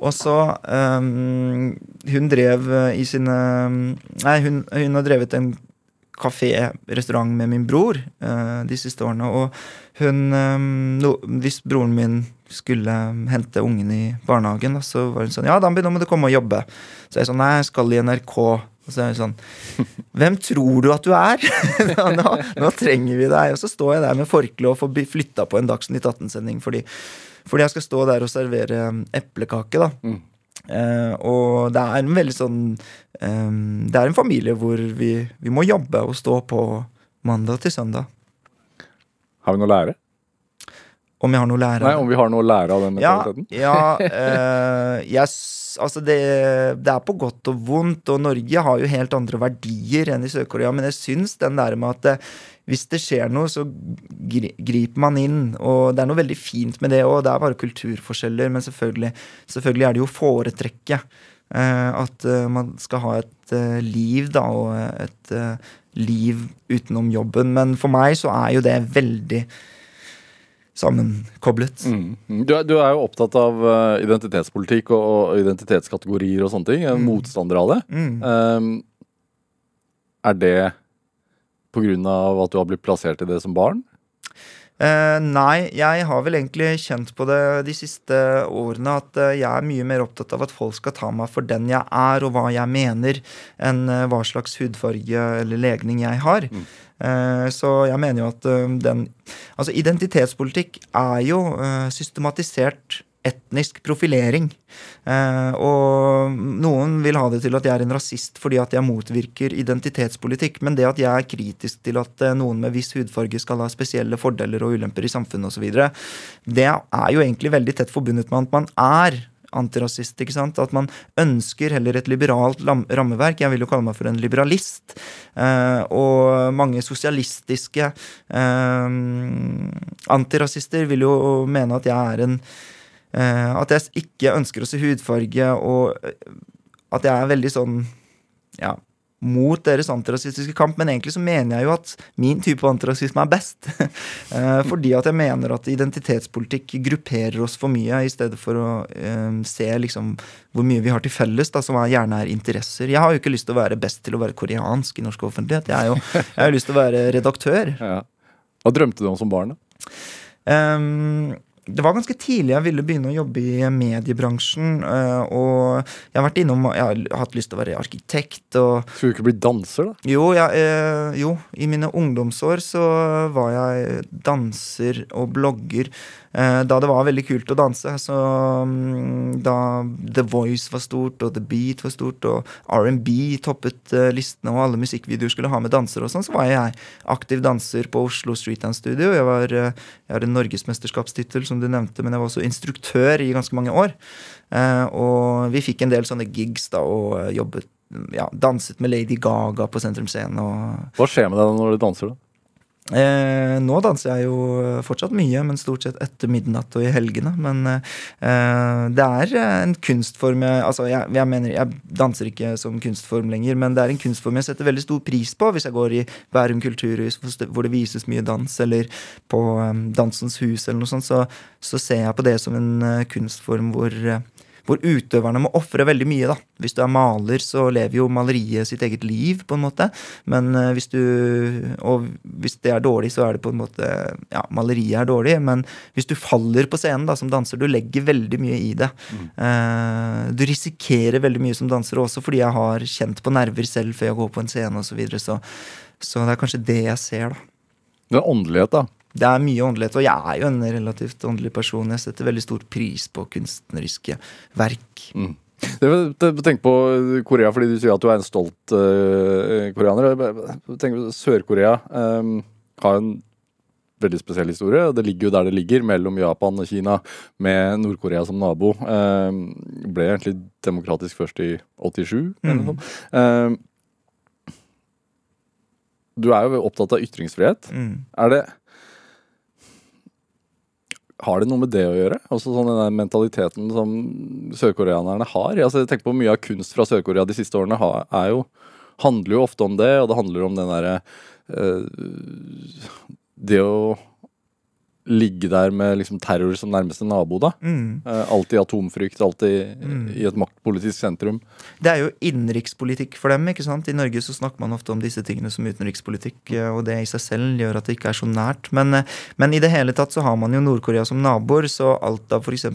Og så um, Hun drev i sine Nei, hun, hun har drevet en kafé, restaurant med min bror uh, de siste årene. Og hun um, no, Hvis broren min skulle hente ungen i barnehagen, da, så var hun sånn Ja, Dambi, nå må du komme og jobbe. Så jeg sånn Nei, jeg skal i NRK. Og så er jeg sånn Hvem tror du at du er? nå, nå trenger vi deg. Og så står jeg der med forkle og får flytta på en Dagsnytt 18-sending fordi, fordi jeg skal stå der og servere eplekake, da. Mm. Eh, og det er en veldig sånn um, Det er en familie hvor vi, vi må jobbe og stå på mandag til søndag. Har vi noe å lære? Om jeg har noe å lære. Nei, om vi har noe å lære av den Ja, mentaliteten? ja eh, jeg, altså det, det er på godt og vondt, og Norge har jo helt andre verdier enn i Sør-Korea. Men jeg syns den der med at eh, hvis det skjer noe, så gri, griper man inn. Og det er noe veldig fint med det òg. Det er bare kulturforskjeller, men selvfølgelig, selvfølgelig er det jo foretrekket. eh, at eh, man skal ha et liv, da, og et liv utenom jobben. Men for meg så er jo det veldig sammenkoblet. Mm. Mm. Du, er, du er jo opptatt av eh, identitetspolitikk og, og identitetskategorier og sånne ting. en Motstander av det. Mm. Um, er det av at du har blitt plassert i det som barn? Eh, nei, jeg har vel egentlig kjent på det de siste årene at uh, jeg er mye mer opptatt av at folk skal ta meg for den jeg er og hva jeg mener, enn uh, hva slags hudfarge eller legning jeg har. Eh, så jeg mener jo at den Altså, identitetspolitikk er jo systematisert etnisk profilering. Eh, og noen vil ha det til at jeg er en rasist fordi at jeg motvirker identitetspolitikk. Men det at jeg er kritisk til at eh, noen med viss hudfarge skal ha spesielle fordeler og ulemper i samfunnet osv., det er jo egentlig veldig tett forbundet med at man er antirasist. ikke sant? At man ønsker heller et liberalt rammeverk. Jeg vil jo kalle meg for en liberalist. Eh, og mange sosialistiske eh, antirasister vil jo mene at jeg er en At jeg ikke ønsker å se hudfarge, og eh, at jeg er veldig sånn ja, mot deres antirasistiske kamp, men egentlig så mener jeg jo at min type antirasisme er best. Eh, Fordi at jeg mener at identitetspolitikk grupperer oss for mye, i stedet for å eh, se liksom hvor mye vi har til felles, da, som er, gjerne er interesser. Jeg har jo ikke lyst til å være best til å være koreansk i norsk offentlighet. Jeg, er jo, jeg har jo lyst til å være redaktør. Ja. Hva drømte du om som barn? da? Ehm, det var ganske tidlig jeg ville begynne å jobbe i mediebransjen. eh, og jeg har vært innom Jeg har hatt lyst til å være arkitekt og Skulle du ikke bli danser, da? jo, jeg, eh, jo, i mine ungdomsår så var jeg danser og blogger. Eh, da det var veldig kult å danse. Så mm, da The Voice var stort, og The Beat var stort, og R&B toppet eh, listene, og alle musikkvideoer skulle ha med dansere og sånn, så var jeg aktiv danser på Oslo Street Dance Studio. Jeg, var, eh, jeg har en norgesmesterskapstittel, som du nevnte, men jeg var også instruktør i ganske mange år. Og vi fikk en del sånne gigs da, og jobbet ja, danset med Lady Gaga på Sentrum Scene. Hva skjer med deg når du danser? da? Eh, nå danser jeg jo fortsatt mye, men stort sett etter midnatt og i helgene. Men eh, det er en kunstform jeg Altså, jeg, jeg mener, jeg danser ikke som kunstform lenger, men det er en kunstform jeg setter veldig stor pris på hvis jeg går i Bærum kulturhus hvor det vises mye dans, eller på eh, Dansens hus eller noe sånt, så, så ser jeg på det som en eh, kunstform hvor eh, hvor utøverne må ofre veldig mye. da. Hvis du er maler, så lever jo maleriet sitt eget liv, på en måte. Men eh, hvis du Og hvis det er dårlig, så er det på en måte Ja, maleriet er dårlig, men hvis du faller på scenen da, som danser, du legger veldig mye i det. Mm. du risikerer veldig mye som danser også, fordi jeg har kjent på nerver selv før jeg går på en scene osv. Så, videre, så så det er kanskje det jeg ser, da. Det er åndelighet, da. Det er mye åndelighet, og jeg er jo en relativt åndelig person. Jeg setter veldig stor pris på kunstneriske verk. Mm. Tenk på Korea, fordi du sier at du er en stolt uh, koreaner. Tenk på Sør-Korea um, har en veldig spesiell historie. Det ligger jo der det ligger, mellom Japan og Kina, med Nord-Korea som nabo. Um, ble egentlig demokratisk først i 87, eller noe sånt. Um, du er jo opptatt av ytringsfrihet. Mm. Er det Har det noe med det å gjøre? Altså sånn den der mentaliteten som sørkoreanerne har? Altså, jeg tenker på Mye av kunst fra Sør-Korea de siste årene er jo, handler jo ofte om det, og det handler om den derre øh, Det å ligge der med liksom terror som nærmeste nabo, da. Mm. Uh, alltid atomfrykt, alltid Mm. i et maktpolitisk sentrum. Det er jo innenrikspolitikk for dem. ikke sant? I Norge så snakker man ofte om disse tingene som utenrikspolitikk, eh, og det i seg selv gjør at det ikke er så nært. Men, eh, men i det hele tatt så har man jo Nord-Korea som naboer, så alt av f.eks.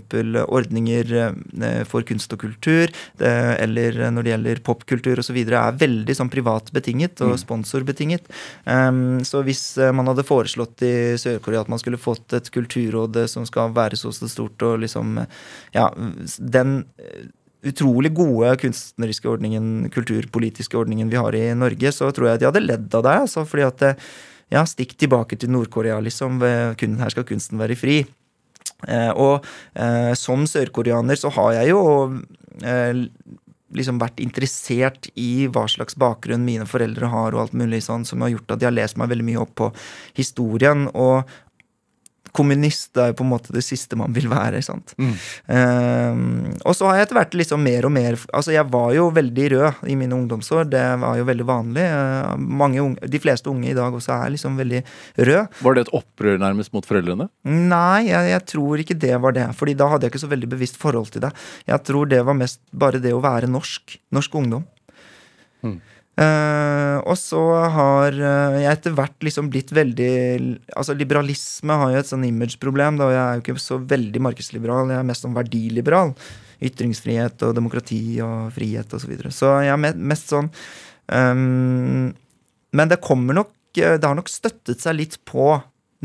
ordninger eh, for kunst og kultur, det, eller når det gjelder popkultur osv., er veldig sånn privat betinget og sponsorbetinget. Um, så hvis eh, man hadde foreslått i Sør-Korea at man skulle fått et kulturråd eh, som skal være så stort og liksom eh, Ja, den eh, utrolig gode kunstneriske ordningen, kulturpolitiske ordningen vi har i Norge, så tror jeg de hadde ledd av det. Altså, fordi at ja, stikk tilbake til Nord-Korea, liksom. Her skal kunsten være fri. Eh, og eh, som sørkoreaner så har jeg jo eh, liksom vært interessert i hva slags bakgrunn mine foreldre har, og alt mulig sånn, som har gjort at jeg har lest meg veldig mye opp på historien. Og kommunist er jo på en måte det siste man vil være. sant? Eh, og så har jeg etter hvert liksom mer og mer Altså, jeg var jo veldig rød i mine ungdomsår. Det var jo veldig vanlig. Uh, mange unge, de fleste unge i dag også er liksom veldig rød. Var det et opprør nærmest mot foreldrene? Nei, jeg, jeg tror ikke det var det. Fordi da hadde jeg ikke så veldig bevisst forhold til det. Jeg tror det var mest bare det å være norsk. Norsk ungdom. Mm. Eh, og så har uh, jeg etter hvert liksom blitt veldig Altså Liberalisme har jo et sånn imageproblem. og Jeg er jo ikke så veldig markedsliberal, jeg er mest sånn verdiliberal. Ytringsfrihet og demokrati og frihet osv. Så, videre. så jeg er mest sånn um, Men det kommer nok eh, Det har nok støttet seg litt på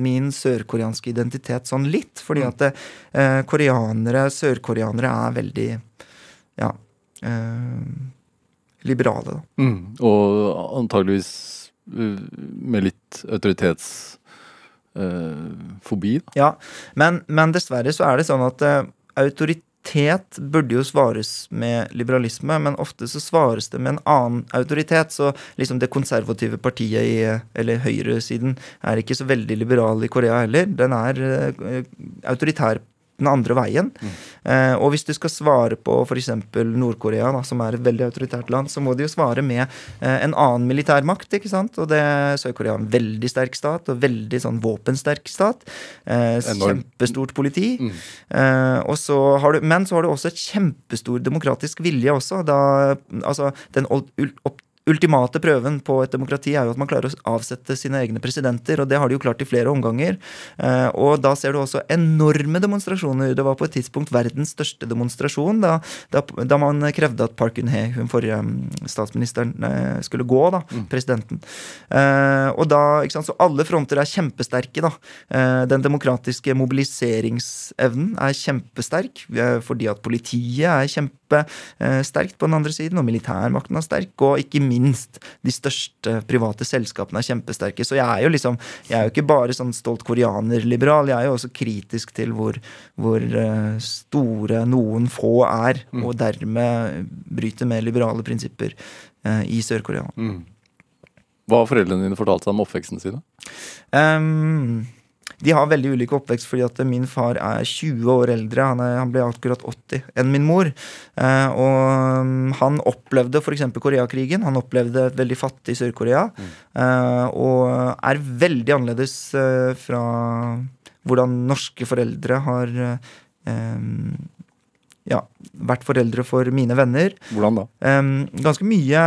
min sørkoreanske identitet sånn litt. Fordi at det, uh, koreanere, sørkoreanere, er veldig ja eh, liberale. Mm. Og antageligvis uh, med litt autoritetsfobi, da. Ja, men, men dessverre så er det sånn at eh, autoritet burde jo svares med liberalisme, men ofte så svares det med en annen autoritet. Så liksom det konservative partiet i Eller høyresiden er ikke så veldig liberal i Korea heller. Den er eh, autoritær den andre veien. Eh, og hvis du skal svare på f.eks. Nord-Korea, som er et veldig autoritært land, så må de jo svare med eh, en annen militærmakt. ikke sant? Og det Sør-Korea er en veldig sterk stat, og veldig sånn våpensterk stat. Eh, kjempestort politi. Mm. Eh, så har du, men så har du også et kjempestor demokratisk vilje også. Da, altså, den opp- ultimate prøven på et demokrati er jo at man klarer å avsette sine egne presidenter, og det har de jo klart i flere omganger. Eh, og da ser du også enorme demonstrasjoner. Det var på et tidspunkt verdens største demonstrasjon da, da, da man krevde at Park Geun-hye, hun forrige mm, statsministeren, eh, skulle gå, da, presidenten. Eh, og da, ikke sant, Så alle fronter er kjempesterke, da. Den demokratiske mobiliseringsevnen er kjempesterk fordi at politiet er kjempesterkt på den andre siden, og militærmakten er sterk, og ikke minst de største private selskapene er kjempesterke. Så jeg er jo liksom Jeg er jo ikke bare sånn stolt koreanerliberal, jeg er jo også kritisk til hvor, hvor eh, store noen få er, og dermed bryter med liberale prinsipper eh, i Sør-Korea. Mm. Hva har foreldrene dine fortalt seg om oppveksten sin? da? De har veldig ulik oppvekst fordi at min far er 20 år eldre. Han, er, han ble akkurat 80 enn min mor. Eh, og um, han opplevde f.eks. Koreakrigen. Han opplevde et veldig fattig Sør-Korea. eh, og er veldig annerledes eh, fra hvordan norske foreldre har eh, ja, vært foreldre for mine venner. Hvordan da? Em, ganske mye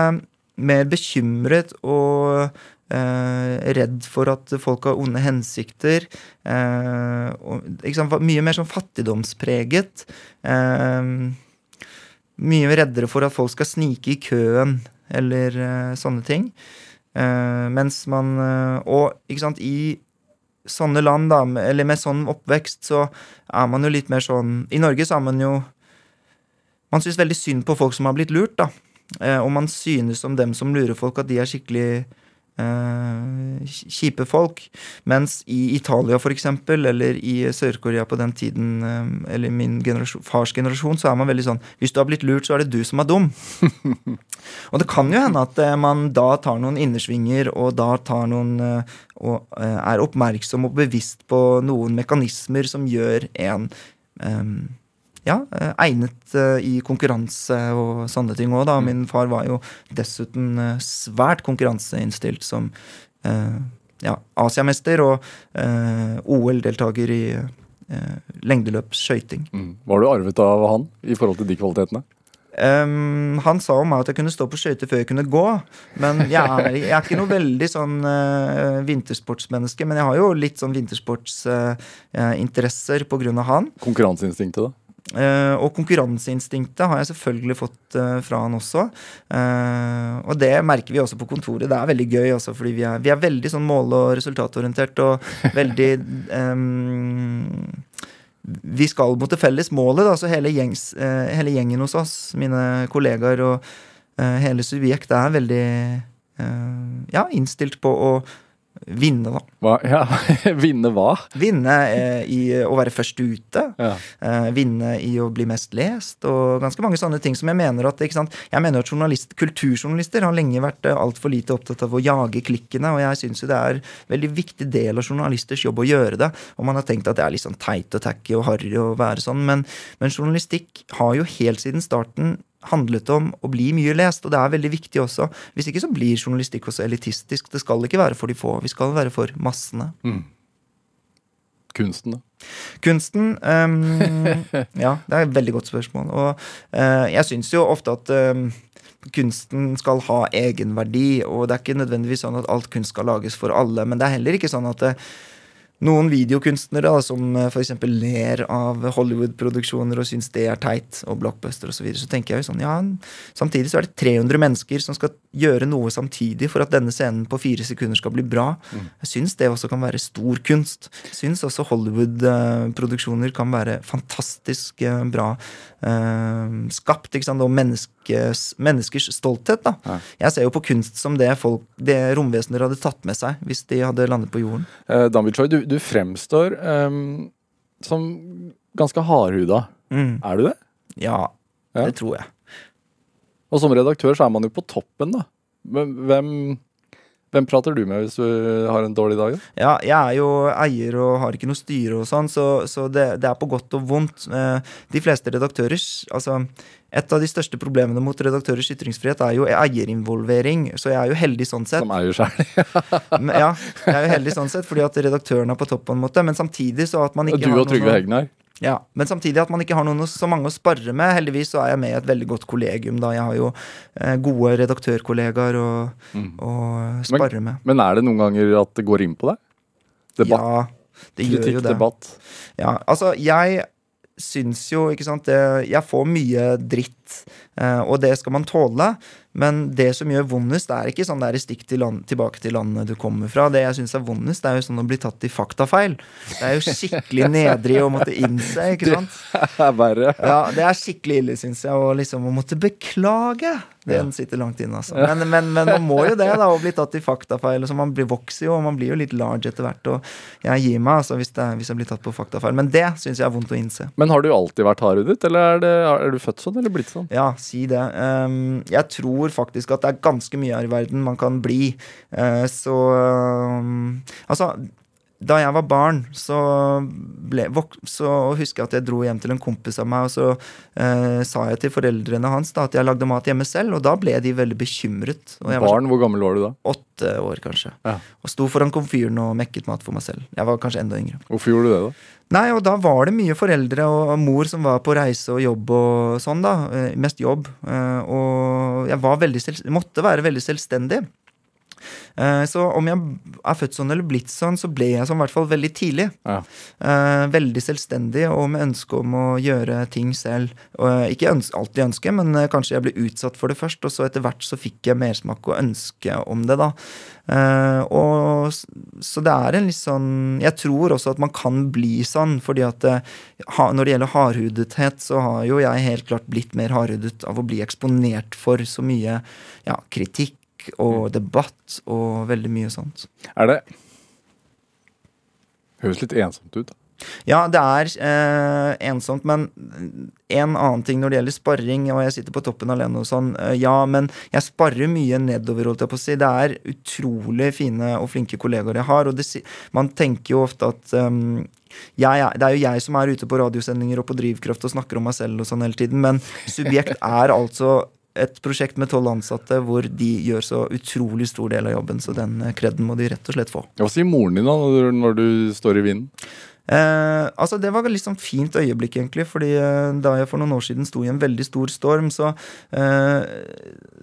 mer bekymret og eh, redd for at folk har onde hensikter. eh, og, sant? Mye mer sånn fattigdomspreget. Em, mye reddere for at folk skal snike i køen, eller eh, sånne ting. Eh, mens man eh, Og ikke sant, i sånne land, da, eller med sånn oppvekst, så er man jo litt mer sånn I Norge så er man jo Man syns veldig synd på folk som har blitt lurt, da. Eh, og man synes om dem som lurer folk, at de er skikkelig eh, kjipe folk. Mens i Italia, eksempel, eller i Sør-Korea på den tiden, eh, eller min generasjon, fars generasjon, så er man veldig sånn Hvis du har blitt lurt, så er det du som er dum. Og det kan jo hende at eh, man da tar noen innersvinger, og da tar noen eh, Og eh, er oppmerksom og bevisst på noen mekanismer som gjør en eh, ja, eh, egnet eh, i konkurranse og sånne ting òg, da. Min far var jo dessuten eh, svært konkurranseinnstilt som eh, ja, Asiamester og eh, OL-deltaker i eh, lengdeløpsskøyting. Mm. Hva har du arvet av han i forhold til de kvalitetene? Um, han sa om meg at jeg kunne stå på skøyter før jeg kunne gå. Men jeg er, jeg er ikke noe veldig sånn uh, vintersportsmenneske. Men jeg har jo litt sånn vintersportsinteresser på grunn av han. Konkurranseinstinktet, da? Eh, og konkurranseinstinktet har jeg selvfølgelig fått uh, fra han også. Uh, og det merker vi også på kontoret. Det er veldig gøy, også, fordi vi er, vi er veldig sånn mål- og resultatorientert og veldig um, Vi skal mot det felles målet, da, så hele, gjengs, hele gjengen hos oss, mine kollegaer og hele subjekt, er veldig ja, innstilt på å vinne, da. Hva? Ja, Vinne hva? Vinne eh, i å være først ute. Ja. eh, vinne i å bli mest lest, og ganske mange sånne ting som jeg mener at ikke sant? Jeg mener at journalist, kulturjournalister har lenge vært uh, altfor lite opptatt av å jage klikkene, og jeg syns jo det er en veldig viktig del av journalisters jobb å gjøre det. Og man har tenkt at det er litt sånn teit og tacky og harry å være sånn, men, men journalistikk har jo helt siden starten handlet om å bli mye lest, og det er veldig viktig også. Hvis ikke så blir journalistikk også elitistisk. Det skal ikke være for de få, vi skal være for massene. Kunsten, da? Kunsten um, Ja, det er et veldig godt spørsmål. Og uh, jeg syns jo ofte at um, kunsten skal ha egenverdi, og det er ikke nødvendigvis sånn at alt kunst skal lages for alle, men det er heller ikke sånn at det, noen videokunstnere da, som f.eks. for eksempel ler av Hollywood-produksjoner og syns det er teit, og blockbuster osv., så, videre, så tenker jeg jo sånn, ja, samtidig så er det 300 mennesker som skal gjøre noe samtidig for at denne scenen på fire sekunder skal bli bra. Jeg syns det også kan være stor kunst. Jeg syns også Hollywood-produksjoner kan være fantastisk eh, bra eh, skapt, ikke sant, og menneskes, menneskers stolthet, da. Ja. Jeg ser jo på kunst som det folk, det romvesener hadde tatt med seg hvis de hadde landet på jorden. Eh, Danby Choi, du, du fremstår um, som ganske hardhuda. Mm. Er du det? Ja, Ja. det tror jeg. Og som redaktør så er man jo på toppen, da. Men hvem, hvem prater du med hvis du har en dårlig dag? Da? Ja, jeg er jo eier og har ikke noe styre og sånn, så, så det, det er på godt og vondt. Eh, De fleste redaktører Altså, et av de største problemene mot redaktørers ytringsfrihet er jo eierinvolvering, så jeg er jo heldig sånn sett. Som eier sjøl. Ja, jeg er jo heldig sånn sett, fordi at redaktøren er på topp på en måte, men samtidig så at man Du ikke har og Trygve Hegnar. Ja, men samtidig at man ikke har noen så mange å spare med. Heldigvis så er jeg med i et veldig godt kollegium. da Jeg har jo eh, gode redaktørkollegaer å Mm. å spare med. Men er det noen ganger at det går inn på deg? Debatt, Ja, det gjør kritikk, jo det. debatt. Ja, altså, jeg syns jo, ikke sant det, Jeg får mye dritt, eh, og det skal man tåle. Men det som gjør vondest, det er ikke sånn der stikk til land, tilbake til landet du kommer fra. Det jeg syns er vondest, det er jo sånn å bli tatt i faktafeil. Det er jo skikkelig nedrig å måtte innse, ikke sant. Det er verre. Ja, det er skikkelig ille, syns jeg, å liksom å måtte beklage. Den sitter langt inne, altså. Men, men, men man må jo det, da, å bli tatt i faktafeil. Så man blir vokser jo, og man blir jo litt large etter hvert. Og jeg gir meg altså, hvis, det, er- hvis jeg blir tatt på faktafeil. Men det syns jeg er vondt å innse. Men har du alltid vært hardhudet, eller er, det, er du født sånn, eller blitt sånn? Ja, si det. Um, jeg tror faktisk at det er ganske mye her i verden man kan bli. Uh, så um, Altså, da jeg var barn, så, ble, så husker jeg at jeg dro hjem til en kompis av meg, og så eh, sa jeg til foreldrene hans da, at jeg lagde mat hjemme selv, og da ble de veldig bekymret. Jeg var Barn, hvor gammel var du da? åtte år, kanskje. Ja. Og sto foran komfyren og mekket mat for meg selv. Jeg var kanskje enda yngre. Hvorfor gjorde du det, da? Nei, og da var det mye foreldre og mor som var på reise og jobb og sånn, da. Eh, Mest jobb. Eh, Og jeg var veldig måtte være veldig selvstendig. Eh, så om jeg er født sånn eller blitt sånn, så ble jeg sånn i hvert fall veldig tidlig. Ja. Eh, veldig selvstendig og med ønske om å gjøre ting selv. Eh, ikke alltid ønske, men kanskje jeg ble utsatt for det først, og så etter hvert så fikk jeg mersmak og ønske om det, da. Og, så det er en litt sånn Jeg tror også at man kan bli sånn, fordi at når det gjelder hardhudethet, så har jo jeg helt klart blitt mer hardhudet av å bli eksponert for så mye ja, kritikk og debatt og veldig mye sånt. Er det Høres litt ensomt ut. da. Ja, det er eh, ensomt, men en annen ting når det gjelder sparring, og jeg sitter på toppen alene og sånn, eh, ja, men jeg sparrer mye nedover, holdt jeg på å si. Det er utrolig fine og flinke kollegaer jeg har, og det, man tenker jo ofte at um, jeg, det er jo jeg som er ute på radiosendinger og på Drivkraft og snakker om meg selv og sånn hele tiden, men Subjekt er altså et prosjekt med tolv ansatte hvor de gjør så utrolig stor del av jobben, så den eh, kreden må de rett og slett få. Hva sier moren din da når du, står i vinden? Eh, altså Det var et litt sånn fint øyeblikk, egentlig. fordi eh, da jeg for noen år siden sto i en veldig stor storm, så, eh,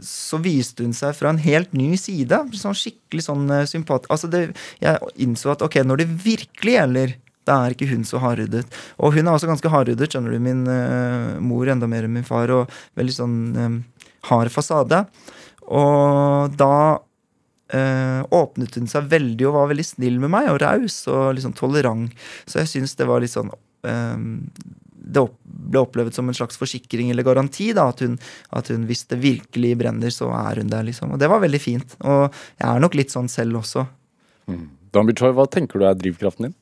så viste hun seg fra en helt ny side. Sånn skikkelig sånn eh, sympat... Altså det, jeg innså at ok, når det virkelig gjelder, da er ikke hun så hardhudet. Og hun er også ganske hardhudet, skjønner du. Min eh, mor enda mer enn min far, og veldig sånn eh, hard fasade. Og da eh, åpnet hun seg veldig og var veldig snill med meg, og raus og liksom tolerant. Så jeg syns det var litt sånn eh, Det ble opplevd som en slags forsikring eller garanti. da, At hun, at hun hvis det virkelig brenner, så er hun der, liksom. Og det var veldig fint. Og jeg er nok litt sånn selv også. Dan Bichoy, hva tenker du er drivkraften din?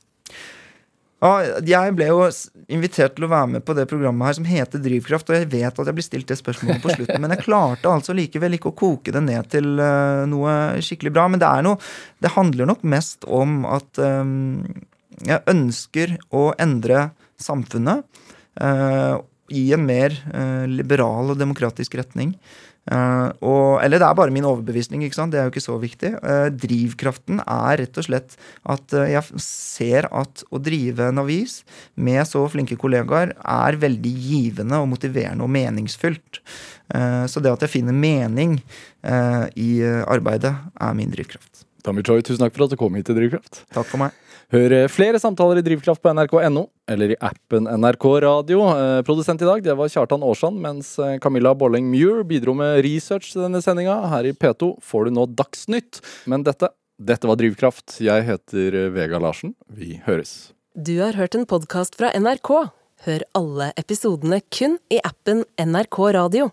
Jeg ble jo invitert til å være med på det programmet her som heter Drivkraft, og jeg vet at jeg blir stilt det spørsmålet på slutten, men jeg klarte altså likevel ikke å koke det ned til eh, noe skikkelig bra. Men det er noe Det handler nok mest om at um, jeg ønsker å endre samfunnet uh, i en mer uh, liberal og demokratisk retning. Eh, og, eller det er bare min overbevisning, ikke sant? det er jo ikke så viktig. Uh, drivkraften er rett og slett at uh, jeg ser at å drive en avis med så flinke kollegaer er veldig givende og motiverende og meningsfylt. Så det at jeg finner mening i arbeidet, er min drivkraft. Tammy Choi, tusen takk for at du kom hit til Drivkraft. Takk for meg. Hør eh, flere samtaler i Drivkraft på nrk.no, eller i appen NRK Radio. Eh, Produsent i dag det var Kjartan Aarsand, mens eh, Camilla Bolleng Muir bidro med research til denne sendinga. Her i P2 får du nå Dagsnytt. Men dette, dette var Drivkraft. Jeg heter Vega Larsen. Vi høres. Du har hørt en podkast fra NRK. Hør alle episodene kun i appen NRK Radio.